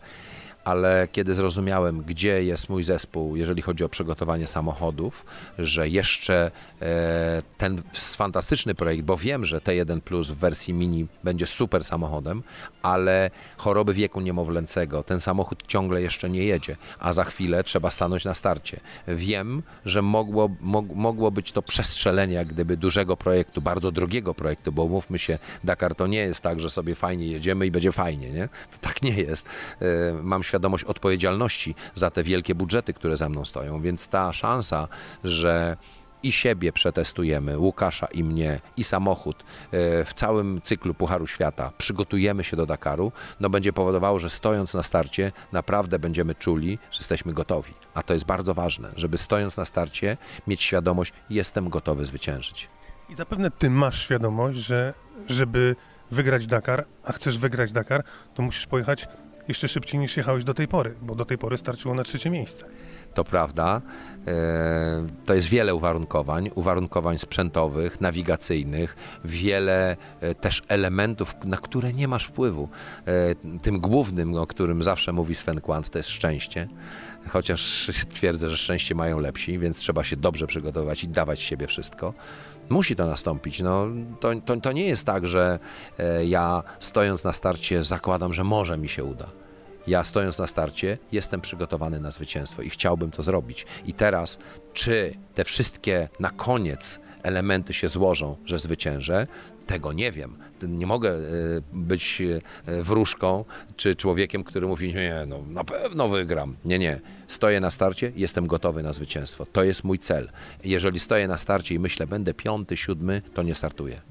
ale kiedy zrozumiałem, gdzie jest mój zespół, jeżeli chodzi o przygotowanie samochodów, że jeszcze e, ten fantastyczny projekt, bo wiem, że T1 Plus w wersji mini będzie super samochodem, ale choroby wieku niemowlęcego, ten samochód ciągle jeszcze nie jedzie, a za chwilę trzeba stanąć na starcie. Wiem, że mogło, mog, mogło być to przestrzelenie jak gdyby dużego projektu, bardzo drogiego projektu, bo mówmy się, Dakar to nie jest tak, że sobie fajnie jedziemy i będzie fajnie, nie? To tak nie jest. E, Mam świadomość odpowiedzialności za te wielkie budżety, które za mną stoją, więc ta szansa, że i siebie przetestujemy, Łukasza i mnie, i samochód e, w całym cyklu Pucharu Świata, przygotujemy się do Dakaru, no będzie powodowało, że stojąc na starcie naprawdę będziemy czuli, że jesteśmy gotowi. A to jest bardzo ważne, żeby stojąc na starcie mieć świadomość, jestem gotowy zwyciężyć. I zapewne ty masz świadomość, że żeby wygrać Dakar, a chcesz wygrać Dakar, to musisz pojechać jeszcze szybciej niż jechałeś do tej pory, bo do tej pory starczyło na trzecie miejsce. To prawda. E, To jest wiele uwarunkowań, uwarunkowań sprzętowych, nawigacyjnych, wiele e, też elementów, na które nie masz wpływu. E, Tym głównym, o którym zawsze mówi Sven Quant, to jest szczęście. Chociaż <laughs> twierdzę, że szczęście mają lepsi, więc trzeba się dobrze przygotować i dawać siebie wszystko. Musi to nastąpić. No, to, to, to nie jest tak, że e, ja stojąc na starcie zakładam, że może mi się uda. Ja stojąc na starcie jestem przygotowany na zwycięstwo i chciałbym to zrobić. I teraz, czy te wszystkie na koniec elementy się złożą, że zwyciężę, tego nie wiem. Nie mogę e, być e, wróżką czy człowiekiem, który mówi, nie, no na pewno wygram. Nie, nie. Stoję na starcie, jestem gotowy na zwycięstwo. To jest mój cel. Jeżeli stoję na starcie i myślę, będę piąty, siódmy, to nie startuję.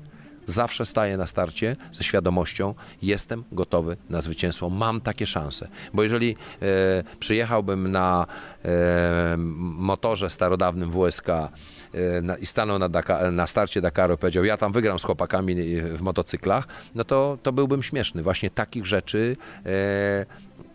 Zawsze staję na starcie ze świadomością, jestem gotowy na zwycięstwo, mam takie szanse. Bo jeżeli e, przyjechałbym na e, motorze starodawnym WSK na, i stanął na, Daka, na starcie Dakaru i powiedział, ja tam wygram z chłopakami w motocyklach, no to, to byłbym śmieszny. Właśnie takich rzeczy e,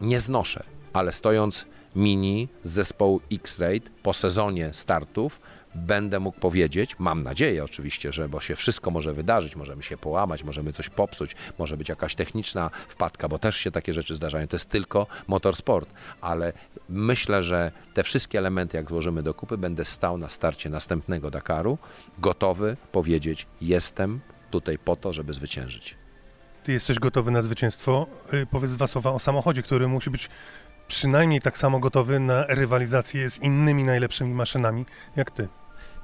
nie znoszę. Ale stojąc mini z zespołu X-Raid po sezonie startów, będę mógł powiedzieć, mam nadzieję oczywiście, że bo się wszystko może wydarzyć, możemy się połamać, możemy coś popsuć, może być jakaś techniczna wpadka, bo też się takie rzeczy zdarzają. To jest tylko motorsport, ale myślę, że te wszystkie elementy, jak złożymy do kupy, będę stał na starcie następnego Dakaru, gotowy powiedzieć, jestem tutaj po to, żeby zwyciężyć. Ty jesteś gotowy na zwycięstwo. Y, Powiedz dwa słowa o samochodzie, który musi być przynajmniej tak samo gotowy na rywalizację z innymi najlepszymi maszynami jak ty.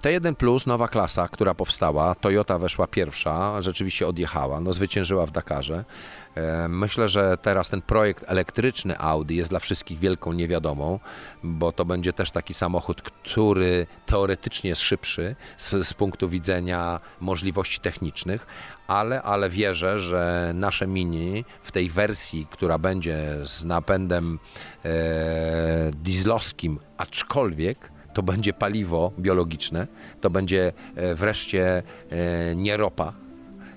T1 Plus, nowa klasa, która powstała, Toyota weszła pierwsza, rzeczywiście odjechała, no zwyciężyła w Dakarze. E, Myślę, że teraz ten projekt elektryczny Audi jest dla wszystkich wielką niewiadomą, bo to będzie też taki samochód, który teoretycznie jest szybszy z, z punktu widzenia możliwości technicznych, ale, ale wierzę, że nasze Mini w tej wersji, która będzie z napędem e, dieslowskim, aczkolwiek to będzie paliwo biologiczne, to będzie e, wreszcie e, nie ropa.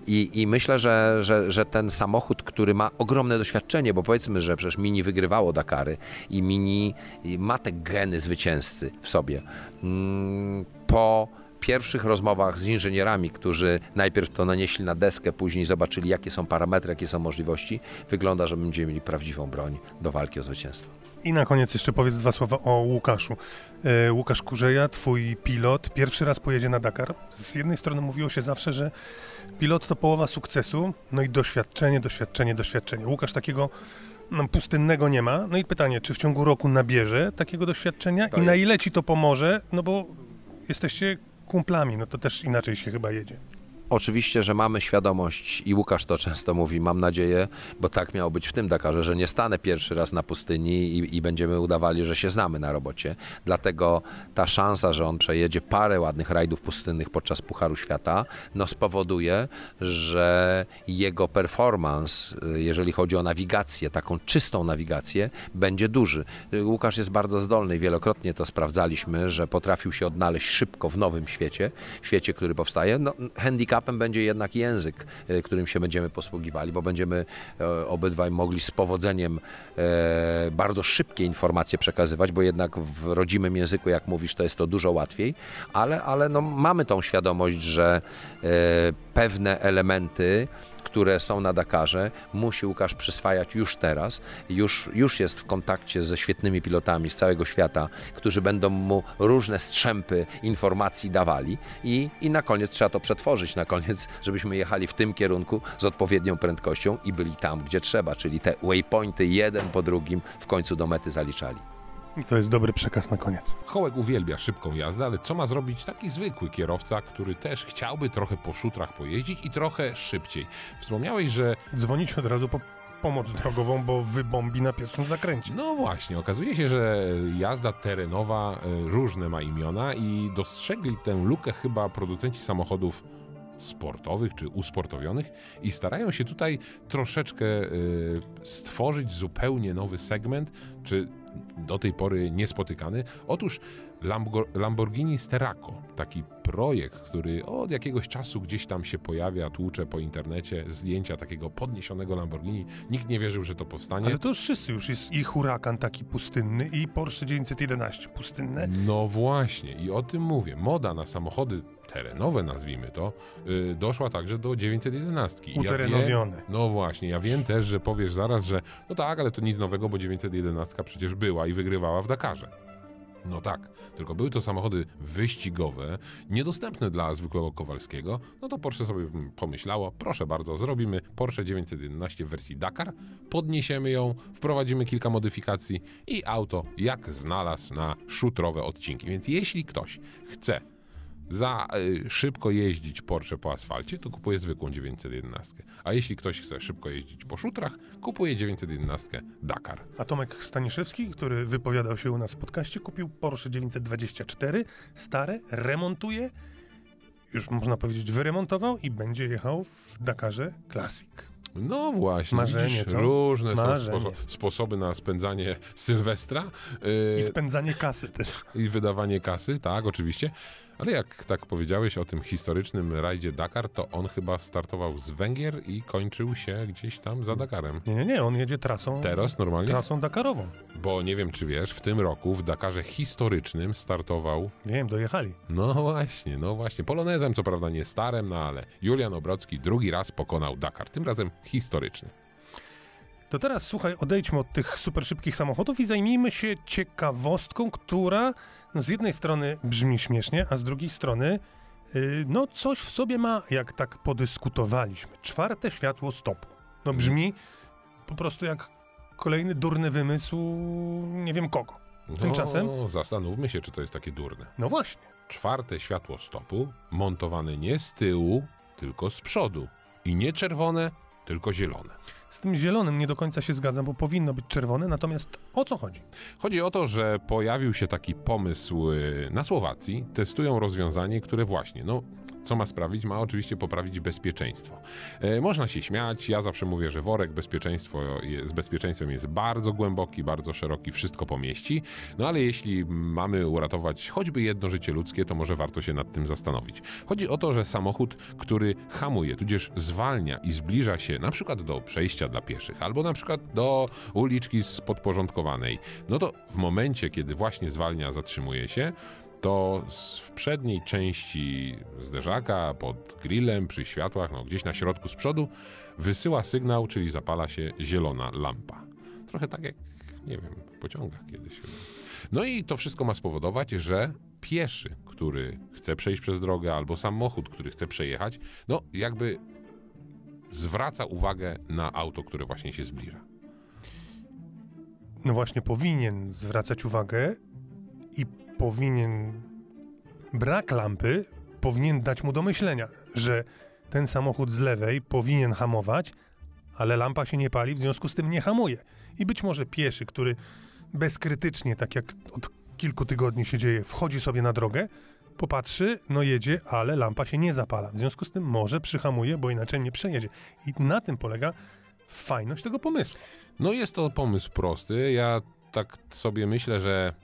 I, I myślę, że, że, że ten samochód, który ma ogromne doświadczenie, bo powiedzmy, że przecież Mini wygrywało Dakary i Mini ma te geny zwycięzcy w sobie. Mm, Po pierwszych rozmowach z inżynierami, którzy najpierw to nanieśli na deskę, później zobaczyli, jakie są parametry, jakie są możliwości, wygląda, że będziemy mieli prawdziwą broń do walki o zwycięstwo. I na koniec jeszcze powiedz dwa słowa o Łukaszu. E, Łukasz Kurzeja, twój pilot, pierwszy raz pojedzie na Dakar. Z jednej strony mówiło się zawsze, że pilot to połowa sukcesu, no i doświadczenie, doświadczenie, doświadczenie. Łukasz takiego no, pustynnego nie ma. No i pytanie, czy w ciągu roku nabierze takiego doświadczenia To i na ile ci to pomoże, no bo jesteście kumplami, no to też inaczej się chyba jedzie. Oczywiście, że mamy świadomość i Łukasz to często mówi, mam nadzieję, bo tak miało być w tym Dakarze, że nie stanę pierwszy raz na pustyni i, i będziemy udawali, że się znamy na robocie. Dlatego ta szansa, że on przejedzie parę ładnych rajdów pustynnych podczas Pucharu Świata, no spowoduje, że jego performance, jeżeli chodzi o nawigację, taką czystą nawigację, będzie duży. Łukasz jest bardzo zdolny i wielokrotnie to sprawdzaliśmy, że potrafił się odnaleźć szybko w nowym świecie, w świecie, który powstaje. No, handicapem będzie jednak język, y, którym się będziemy posługiwali, bo będziemy e, obydwaj mogli z powodzeniem e, bardzo szybkie informacje przekazywać, bo jednak w rodzimym języku, jak mówisz, to jest to dużo łatwiej, ale, ale no, mamy tą świadomość, że e, pewne elementy które są na Dakarze, musi Łukasz przyswajać już teraz. Już, już jest w kontakcie ze świetnymi pilotami z całego świata, którzy będą mu różne strzępy informacji dawali i, i na koniec trzeba to przetworzyć, na koniec, żebyśmy jechali w tym kierunku z odpowiednią prędkością i byli tam, gdzie trzeba, czyli te waypointy jeden po drugim w końcu do mety zaliczali. I to jest dobry przekaz na koniec. Hołek uwielbia szybką jazdę, ale co ma zrobić taki zwykły kierowca, który też chciałby trochę po szutrach pojeździć i trochę szybciej? Wspomniałeś, że Dzwonić od razu po pomoc drogową, bo wybombi na pierwszym zakręcie. No właśnie, okazuje się, że jazda terenowa e, różne ma imiona i dostrzegli tę lukę chyba producenci samochodów sportowych czy usportowionych i starają się tutaj troszeczkę e, stworzyć zupełnie nowy segment, czy do tej pory niespotykany. Otóż Lambo- Lamborghini Steraco, taki projekt, który od jakiegoś czasu gdzieś tam się pojawia, tłucze po internecie zdjęcia takiego podniesionego Lamborghini. Nikt nie wierzył, że to powstanie. Ale to już wszyscy już jest i hurakan taki pustynny, i Porsche 911 pustynne. No właśnie, i o tym mówię. Moda na samochody terenowe, nazwijmy to, yy, doszła także do 911. I Uterenowione. wiem, no właśnie, ja wiem też, że powiesz zaraz, że no tak, ale to nic nowego, bo 911 przecież była i wygrywała w Dakarze. No tak, tylko były to samochody wyścigowe, niedostępne dla zwykłego Kowalskiego. No to Porsche sobie pomyślało, proszę bardzo, zrobimy Porsche 911 w wersji Dakar, podniesiemy ją, wprowadzimy kilka modyfikacji i auto jak znalazł na szutrowe odcinki. Więc jeśli ktoś chce za y, szybko jeździć Porsche po asfalcie, to kupuje zwykłą 911. A jeśli ktoś chce szybko jeździć po szutrach, kupuje 911 Dakar. A Tomek Staniszewski, który wypowiadał się u nas w podcaście, kupił Porsche 924, stare, remontuje, już można powiedzieć wyremontował i będzie jechał w Dakarze Classic. No właśnie, Marzenie, widzisz, różne Marzenie. są spo sposoby na spędzanie Sylwestra yy, I spędzanie kasy też. i wydawanie kasy, tak, oczywiście. Ale jak tak powiedziałeś o tym historycznym rajdzie Dakar, to on chyba startował z Węgier i kończył się gdzieś tam za Dakarem. Nie, nie, nie, on jedzie trasą, Teraz normalnie? trasą Dakarową. Bo nie wiem, czy wiesz, w tym roku w Dakarze historycznym startował Wiem, dojechali. No właśnie, no właśnie. Polonezem, co prawda nie starem, no ale Julian Obrocki drugi raz pokonał Dakar, tym razem historyczny. To teraz słuchaj, odejdźmy od tych super szybkich samochodów i zajmijmy się ciekawostką, która no, z jednej strony brzmi śmiesznie, a z drugiej strony yy, no coś w sobie ma, jak tak podyskutowaliśmy. Czwarte światło stopu. No brzmi po prostu jak kolejny durny wymysł nie wiem kogo. Tymczasem? No, zastanówmy się, czy to jest takie durne. No właśnie. czwarte światło stopu montowane nie z tyłu, tylko z przodu. I nie czerwone, tylko zielone. Z tym zielonym nie do końca się zgadzam, bo powinno być czerwone, natomiast o co chodzi? Chodzi o to, że pojawił się taki pomysł y, na Słowacji. Testują rozwiązanie, które właśnie, no, co ma sprawić? Ma oczywiście poprawić bezpieczeństwo. E, można się śmiać, ja zawsze mówię, że worek bezpieczeństwo z bezpieczeństwem jest bardzo głęboki, bardzo szeroki, wszystko pomieści. No ale jeśli mamy uratować choćby jedno życie ludzkie, to może warto się nad tym zastanowić. Chodzi o to, że samochód, który hamuje, tudzież zwalnia i zbliża się na przykład do przejścia dla pieszych, albo na przykład do uliczki spodporządkowanej, no to w momencie, kiedy właśnie zwalnia, zatrzymuje się, to w przedniej części zderzaka, pod grillem, przy światłach, no gdzieś na środku z przodu, wysyła sygnał, czyli zapala się zielona lampa. Trochę tak jak, nie wiem, w pociągach kiedyś. No i to wszystko ma spowodować, że pieszy, który chce przejść przez drogę, albo samochód, który chce przejechać, no jakby zwraca uwagę na auto, które właśnie się zbliża. No właśnie, powinien zwracać uwagę i powinien. Brak lampy powinien dać mu do myślenia, że ten samochód z lewej powinien hamować, ale lampa się nie pali, w związku z tym nie hamuje. I być może pieszy, który bezkrytycznie, tak jak od kilku tygodni się dzieje, wchodzi sobie na drogę, popatrzy, no jedzie, ale lampa się nie zapala. W związku z tym może przyhamuje, bo inaczej nie przejedzie. I na tym polega fajność tego pomysłu. No jest to pomysł prosty. Ja tak sobie myślę, że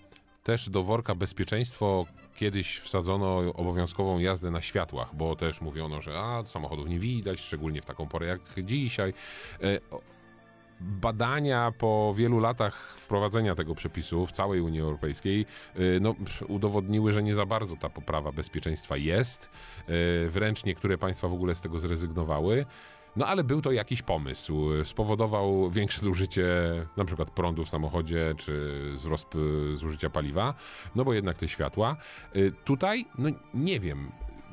też do worka bezpieczeństwo kiedyś wsadzono obowiązkową jazdę na światłach, bo też mówiono, że a, samochodów nie widać, szczególnie w taką porę jak dzisiaj. E, Badania po wielu latach wprowadzenia tego przepisu w całej Unii Europejskiej y, no, udowodniły, że nie za bardzo ta poprawa bezpieczeństwa jest. Y, Wręcz niektóre państwa w ogóle z tego zrezygnowały. No ale był to jakiś pomysł. Spowodował większe zużycie na przykład prądu w samochodzie, czy wzrost y, zużycia paliwa, no bo jednak te światła. Y, Tutaj, no nie wiem.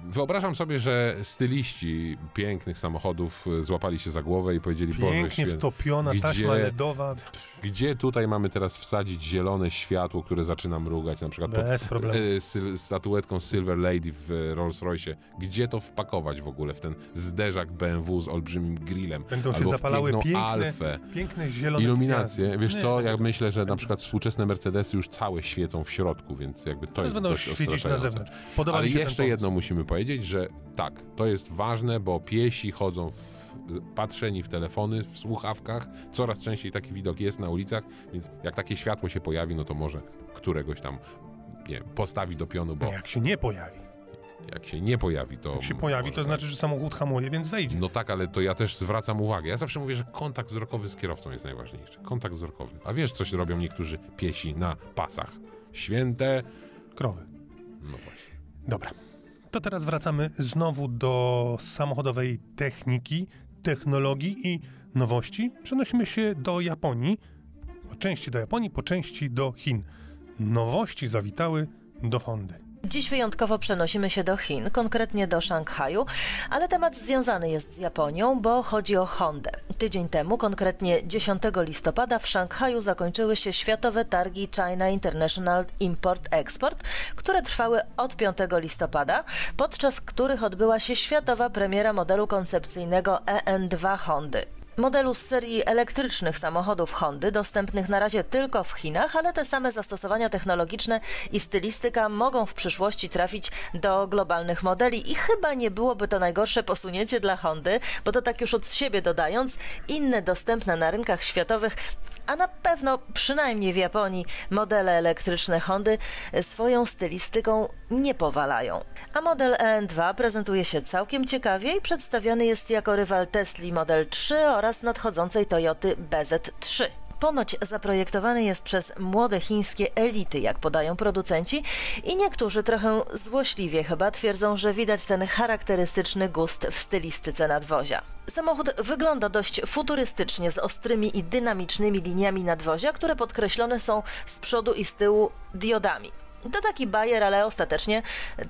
Wyobrażam sobie, że styliści pięknych samochodów y, złapali się za głowę i powiedzieli, Boże Pięknie święty, wtopiona gdzie- taśma LEDowa. gdzie tutaj mamy teraz wsadzić zielone światło, które zaczyna mrugać, na przykład pod Bez problemu. y, syl- statuetką Silver Lady w y, Rolls Royce? Gdzie to wpakować w ogóle w ten zderzak BMW z olbrzymim grillem? Będą się zapalały piękne, Alfę. piękne zielone Iluminacje. gwiazdy. Wiesz Nie, co, będą- ja myślę, że na przykład współczesne Mercedesy już całe świecą w środku, więc jakby to jest będą dość świecić na zewnątrz. Podoba Ale jeszcze jedno musimy powiedzieć, że tak, to jest ważne, bo piesi chodzą w, patrzeni w telefony, w słuchawkach. Coraz częściej taki widok jest na ulicach, więc jak takie światło się pojawi, no to może któregoś tam nie wiem, postawi do pionu, bo Jak się nie pojawi. jak się nie pojawi, to. Jak się pojawi, to tak. znaczy, że samochód hamuje, więc wejdzie. No tak, ale to ja też zwracam uwagę. Ja zawsze mówię, że kontakt wzrokowy z kierowcą jest najważniejszy. Kontakt wzrokowy. A wiesz, coś robią niektórzy piesi na pasach? Święte. Krowy. No właśnie. Dobra. To teraz wracamy znowu do samochodowej techniki, technologii i nowości. Przenosimy się do Japonii. Po części do Japonii, po części do Chin. Nowości zawitały do Hondy. Dziś wyjątkowo przenosimy się do Chin, konkretnie do Szanghaju, ale temat związany jest z Japonią, bo chodzi o Hondę. Tydzień temu, konkretnie 10 listopada, w Szanghaju zakończyły się Światowe Targi China International Import-Export, które trwały od 5 listopada, podczas których odbyła się światowa premiera modelu koncepcyjnego EN2 Hondy. Modelu z serii elektrycznych samochodów Hondy, dostępnych na razie tylko w Chinach, ale te same zastosowania technologiczne i stylistyka mogą w przyszłości trafić do globalnych modeli. I chyba nie byłoby to najgorsze posunięcie dla Hondy, bo to tak już od siebie dodając, inne dostępne na rynkach światowych a na pewno, przynajmniej w Japonii, modele elektryczne Hondy swoją stylistyką nie powalają. A model EN2 prezentuje się całkiem ciekawie i przedstawiony jest jako rywal Tesli Model 3 oraz nadchodzącej Toyoty BZ3. Ponoć zaprojektowany jest przez młode chińskie elity, jak podają producenci, i niektórzy trochę złośliwie chyba twierdzą, że widać ten charakterystyczny gust w stylistyce nadwozia. Samochód wygląda dość futurystycznie z ostrymi i dynamicznymi liniami nadwozia, które podkreślone są z przodu i z tyłu diodami. To taki bajer, ale ostatecznie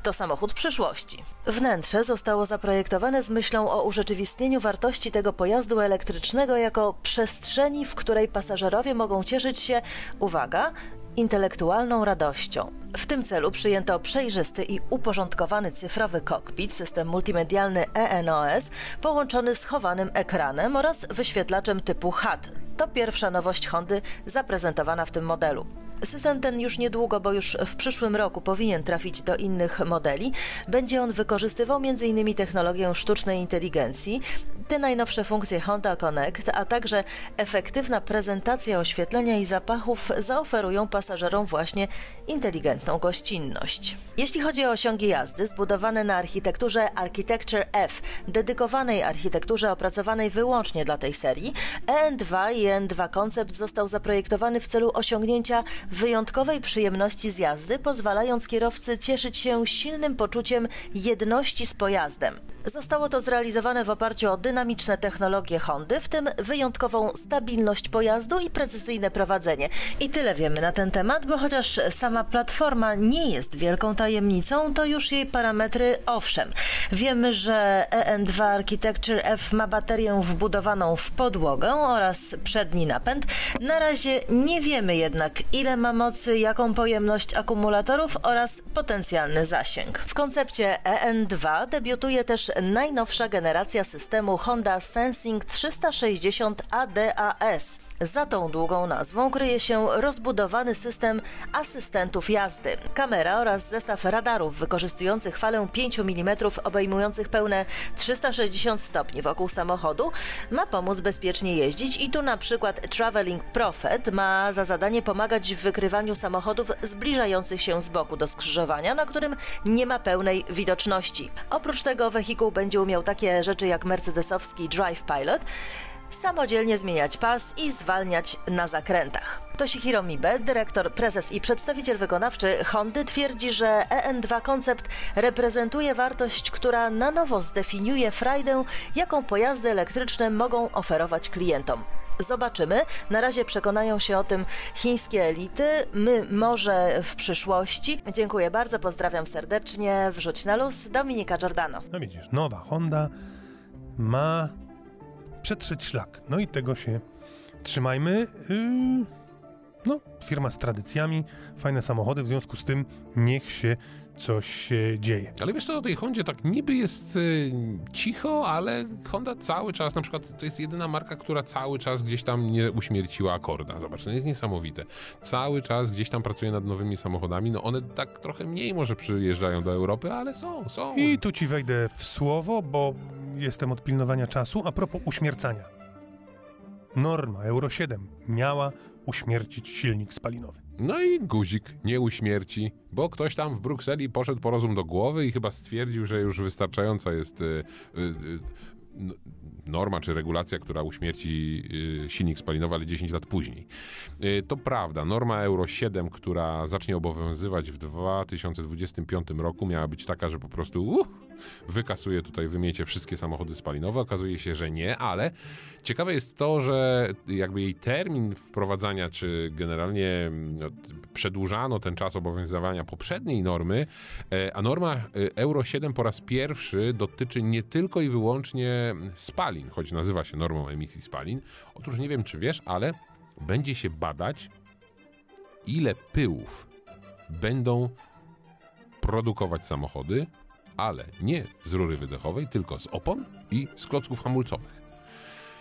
to samochód przyszłości. Wnętrze zostało zaprojektowane z myślą o urzeczywistnieniu wartości tego pojazdu elektrycznego jako przestrzeni, w której pasażerowie mogą cieszyć się, uwaga, intelektualną radością. W tym celu przyjęto przejrzysty i uporządkowany cyfrowy kokpit, system multimedialny ENOS, połączony z chowanym ekranem oraz wyświetlaczem typu HUD. To pierwsza nowość Hondy zaprezentowana w tym modelu. System ten już niedługo, bo już w przyszłym roku powinien trafić do innych modeli. Będzie on wykorzystywał m.in. technologię sztucznej inteligencji, te najnowsze funkcje Honda Connect, a także efektywna prezentacja oświetlenia i zapachów zaoferują pasażerom właśnie inteligentną gościnność. Jeśli chodzi o osiągi jazdy zbudowane na architekturze Architecture F, dedykowanej architekturze opracowanej wyłącznie dla tej serii, EN2 i EN2 Concept został zaprojektowany w celu osiągnięcia wyjątkowej przyjemności z jazdy, pozwalając kierowcy cieszyć się silnym poczuciem jedności z pojazdem. Zostało to zrealizowane w oparciu o dynamiczne technologie Hondy, w tym wyjątkową stabilność pojazdu i precyzyjne prowadzenie. I tyle wiemy na ten temat, bo chociaż sama platforma nie jest wielką tajemnicą, to już jej parametry owszem. Wiemy, że EN2 Architecture F ma baterię wbudowaną w podłogę oraz przedni napęd. Na razie nie wiemy jednak, ile ma mocy, jaką pojemność akumulatorów oraz potencjalny zasięg. W koncepcie EN2 debiutuje też najnowsza generacja systemu Honda Sensing 360 ADAS. Za tą długą nazwą kryje się rozbudowany system asystentów jazdy. Kamera oraz zestaw radarów wykorzystujących falę 5 mm obejmujących pełne 360 stopni wokół samochodu ma pomóc bezpiecznie jeździć i tu na przykład Traveling Prophet ma za zadanie pomagać w wykrywaniu samochodów zbliżających się z boku do skrzyżowania, na którym nie ma pełnej widoczności. Oprócz tego wehikuł będzie umiał takie rzeczy jak mercedesowski Drive Pilot, samodzielnie zmieniać pas i zwalniać na zakrętach. Toshihiro Mibe, dyrektor, prezes i przedstawiciel wykonawczy Hondy twierdzi, że EN2 Concept reprezentuje wartość, która na nowo zdefiniuje frajdę, jaką pojazdy elektryczne mogą oferować klientom. Zobaczymy. Na razie przekonają się o tym chińskie elity. My może w przyszłości. Dziękuję bardzo, pozdrawiam serdecznie. Wrzuć na luz. Dominika Giordano. No widzisz, nowa Honda ma przetrzeć szlak. No i tego się trzymajmy. Yy, no, firma z tradycjami, fajne samochody, w związku z tym niech się coś się dzieje. Ale wiesz co, o tej Hondzie tak niby jest y, cicho, ale Honda cały czas, na przykład to jest jedyna marka, która cały czas gdzieś tam nie uśmierciła akorda. Zobacz, to jest niesamowite. Cały czas gdzieś tam pracuje nad nowymi samochodami, no one tak trochę mniej może przyjeżdżają do Europy, ale są, są. I tu ci wejdę w słowo, bo jestem od pilnowania czasu. A propos uśmiercania. Norma Euro 7 miała uśmiercić silnik spalinowy. No i guzik nie uśmierci, bo ktoś tam w Brukseli poszedł po rozum do głowy i chyba stwierdził, że już wystarczająca jest y, y, y, norma czy regulacja, która uśmierci y, silnik spalinowy, ale 10 lat później. Y, To prawda, norma Euro 7, która zacznie obowiązywać w 2025 roku, miała być taka, że po prostu uh, wykasuje tutaj, wymiecie wszystkie samochody spalinowe. Okazuje się, że nie, ale ciekawe jest to, że jakby jej termin wprowadzania, czy generalnie no, przedłużano ten czas obowiązywania poprzedniej normy, e, a norma e, Euro 7 po raz pierwszy dotyczy nie tylko i wyłącznie spalin, choć nazywa się normą emisji spalin. Otóż nie wiem, czy wiesz, ale będzie się badać, ile pyłów będą produkować samochody, ale nie z rury wydechowej, tylko z opon i z klocków hamulcowych.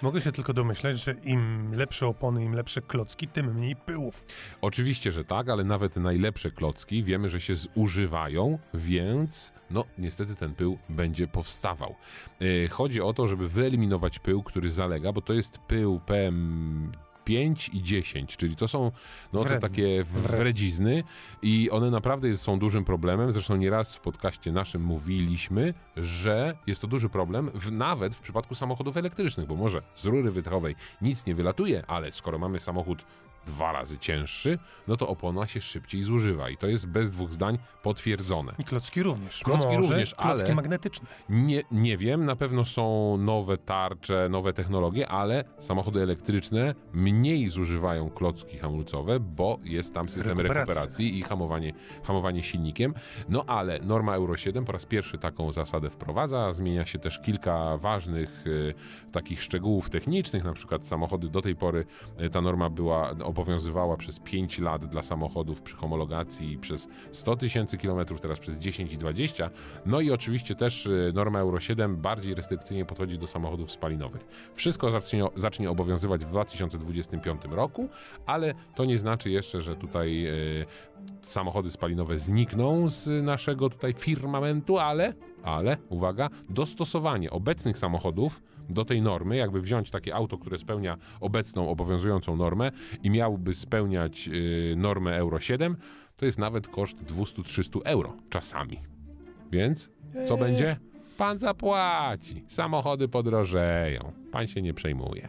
Mogę się tylko domyśleć, że im lepsze opony, im lepsze klocki, tym mniej pyłów. Oczywiście, że tak, ale nawet najlepsze klocki wiemy, że się zużywają, więc no niestety ten pył będzie powstawał. Yy, chodzi o to, żeby wyeliminować pył, który zalega, bo to jest pył PM 5 i 10, czyli to są no, te Wredne. takie wredzizny i one naprawdę są dużym problemem. Zresztą nieraz w podcaście naszym mówiliśmy, że jest to duży problem w, nawet w przypadku samochodów elektrycznych, bo może z rury wydechowej nic nie wylatuje, ale skoro mamy samochód dwa razy cięższy, no to opona się szybciej zużywa i to jest bez dwóch zdań potwierdzone. I klocki również. Klocki Może również, klocki ale- magnetyczne. Nie, nie wiem, na pewno są nowe tarcze, nowe technologie, ale samochody elektryczne mniej zużywają klocki hamulcowe, bo jest tam system rekuperacji i hamowanie, hamowanie silnikiem. No ale norma Euro 7 po raz pierwszy taką zasadę wprowadza. Zmienia się też kilka ważnych y, takich szczegółów technicznych, na przykład samochody do tej pory y, ta norma była obowiązywała przez 5 lat dla samochodów przy homologacji przez 100 tysięcy kilometrów, teraz przez 10 i 20. No i oczywiście też y, norma Euro 7 bardziej restrykcyjnie podchodzi do samochodów spalinowych. Wszystko zacznie, zacznie obowiązywać w 2025 roku, ale to nie znaczy jeszcze, że tutaj y, samochody spalinowe znikną z naszego tutaj firmamentu, ale, ale, uwaga, dostosowanie obecnych samochodów do tej normy, jakby wziąć takie auto, które spełnia obecną obowiązującą normę i miałby spełniać y, normę Euro 7, to jest nawet koszt 200-300 euro czasami. Więc co będzie? Pan zapłaci. Samochody podrożeją. Pan się nie przejmuje.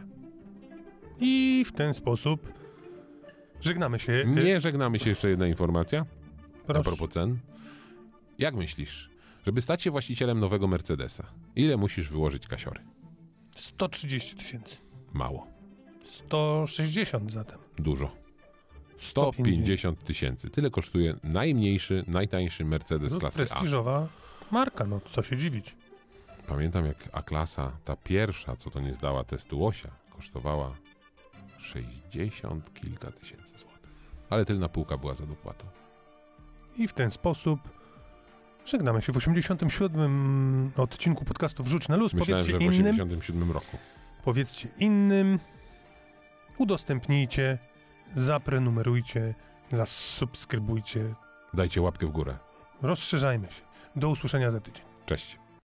I w ten sposób żegnamy się. Nie żegnamy się jeszcze jedna informacja. Proszę. A propos cen. Jak myślisz, żeby stać się właścicielem nowego Mercedesa, ile musisz wyłożyć kasiory? 130 tysięcy. Mało. 160 zatem. Dużo. 150 tysięcy. Tyle kosztuje najmniejszy, najtańszy Mercedes No, klasy A. prestiżowa marka, no co się dziwić. Pamiętam jak A-klasa, ta pierwsza, co to nie zdała testu łosia, kosztowała 60 kilka tysięcy złotych. Ale tylna półka była za dopłatą. I w ten sposób żegnamy się w 87 odcinku podcastu Wrzuć na luz. Myślałem, powiedzcie że w innym, 87 roku. powiedzcie innym, udostępnijcie, zaprenumerujcie, zasubskrybujcie. Dajcie łapkę w górę. Rozszerzajmy się. Do usłyszenia za tydzień. Cześć.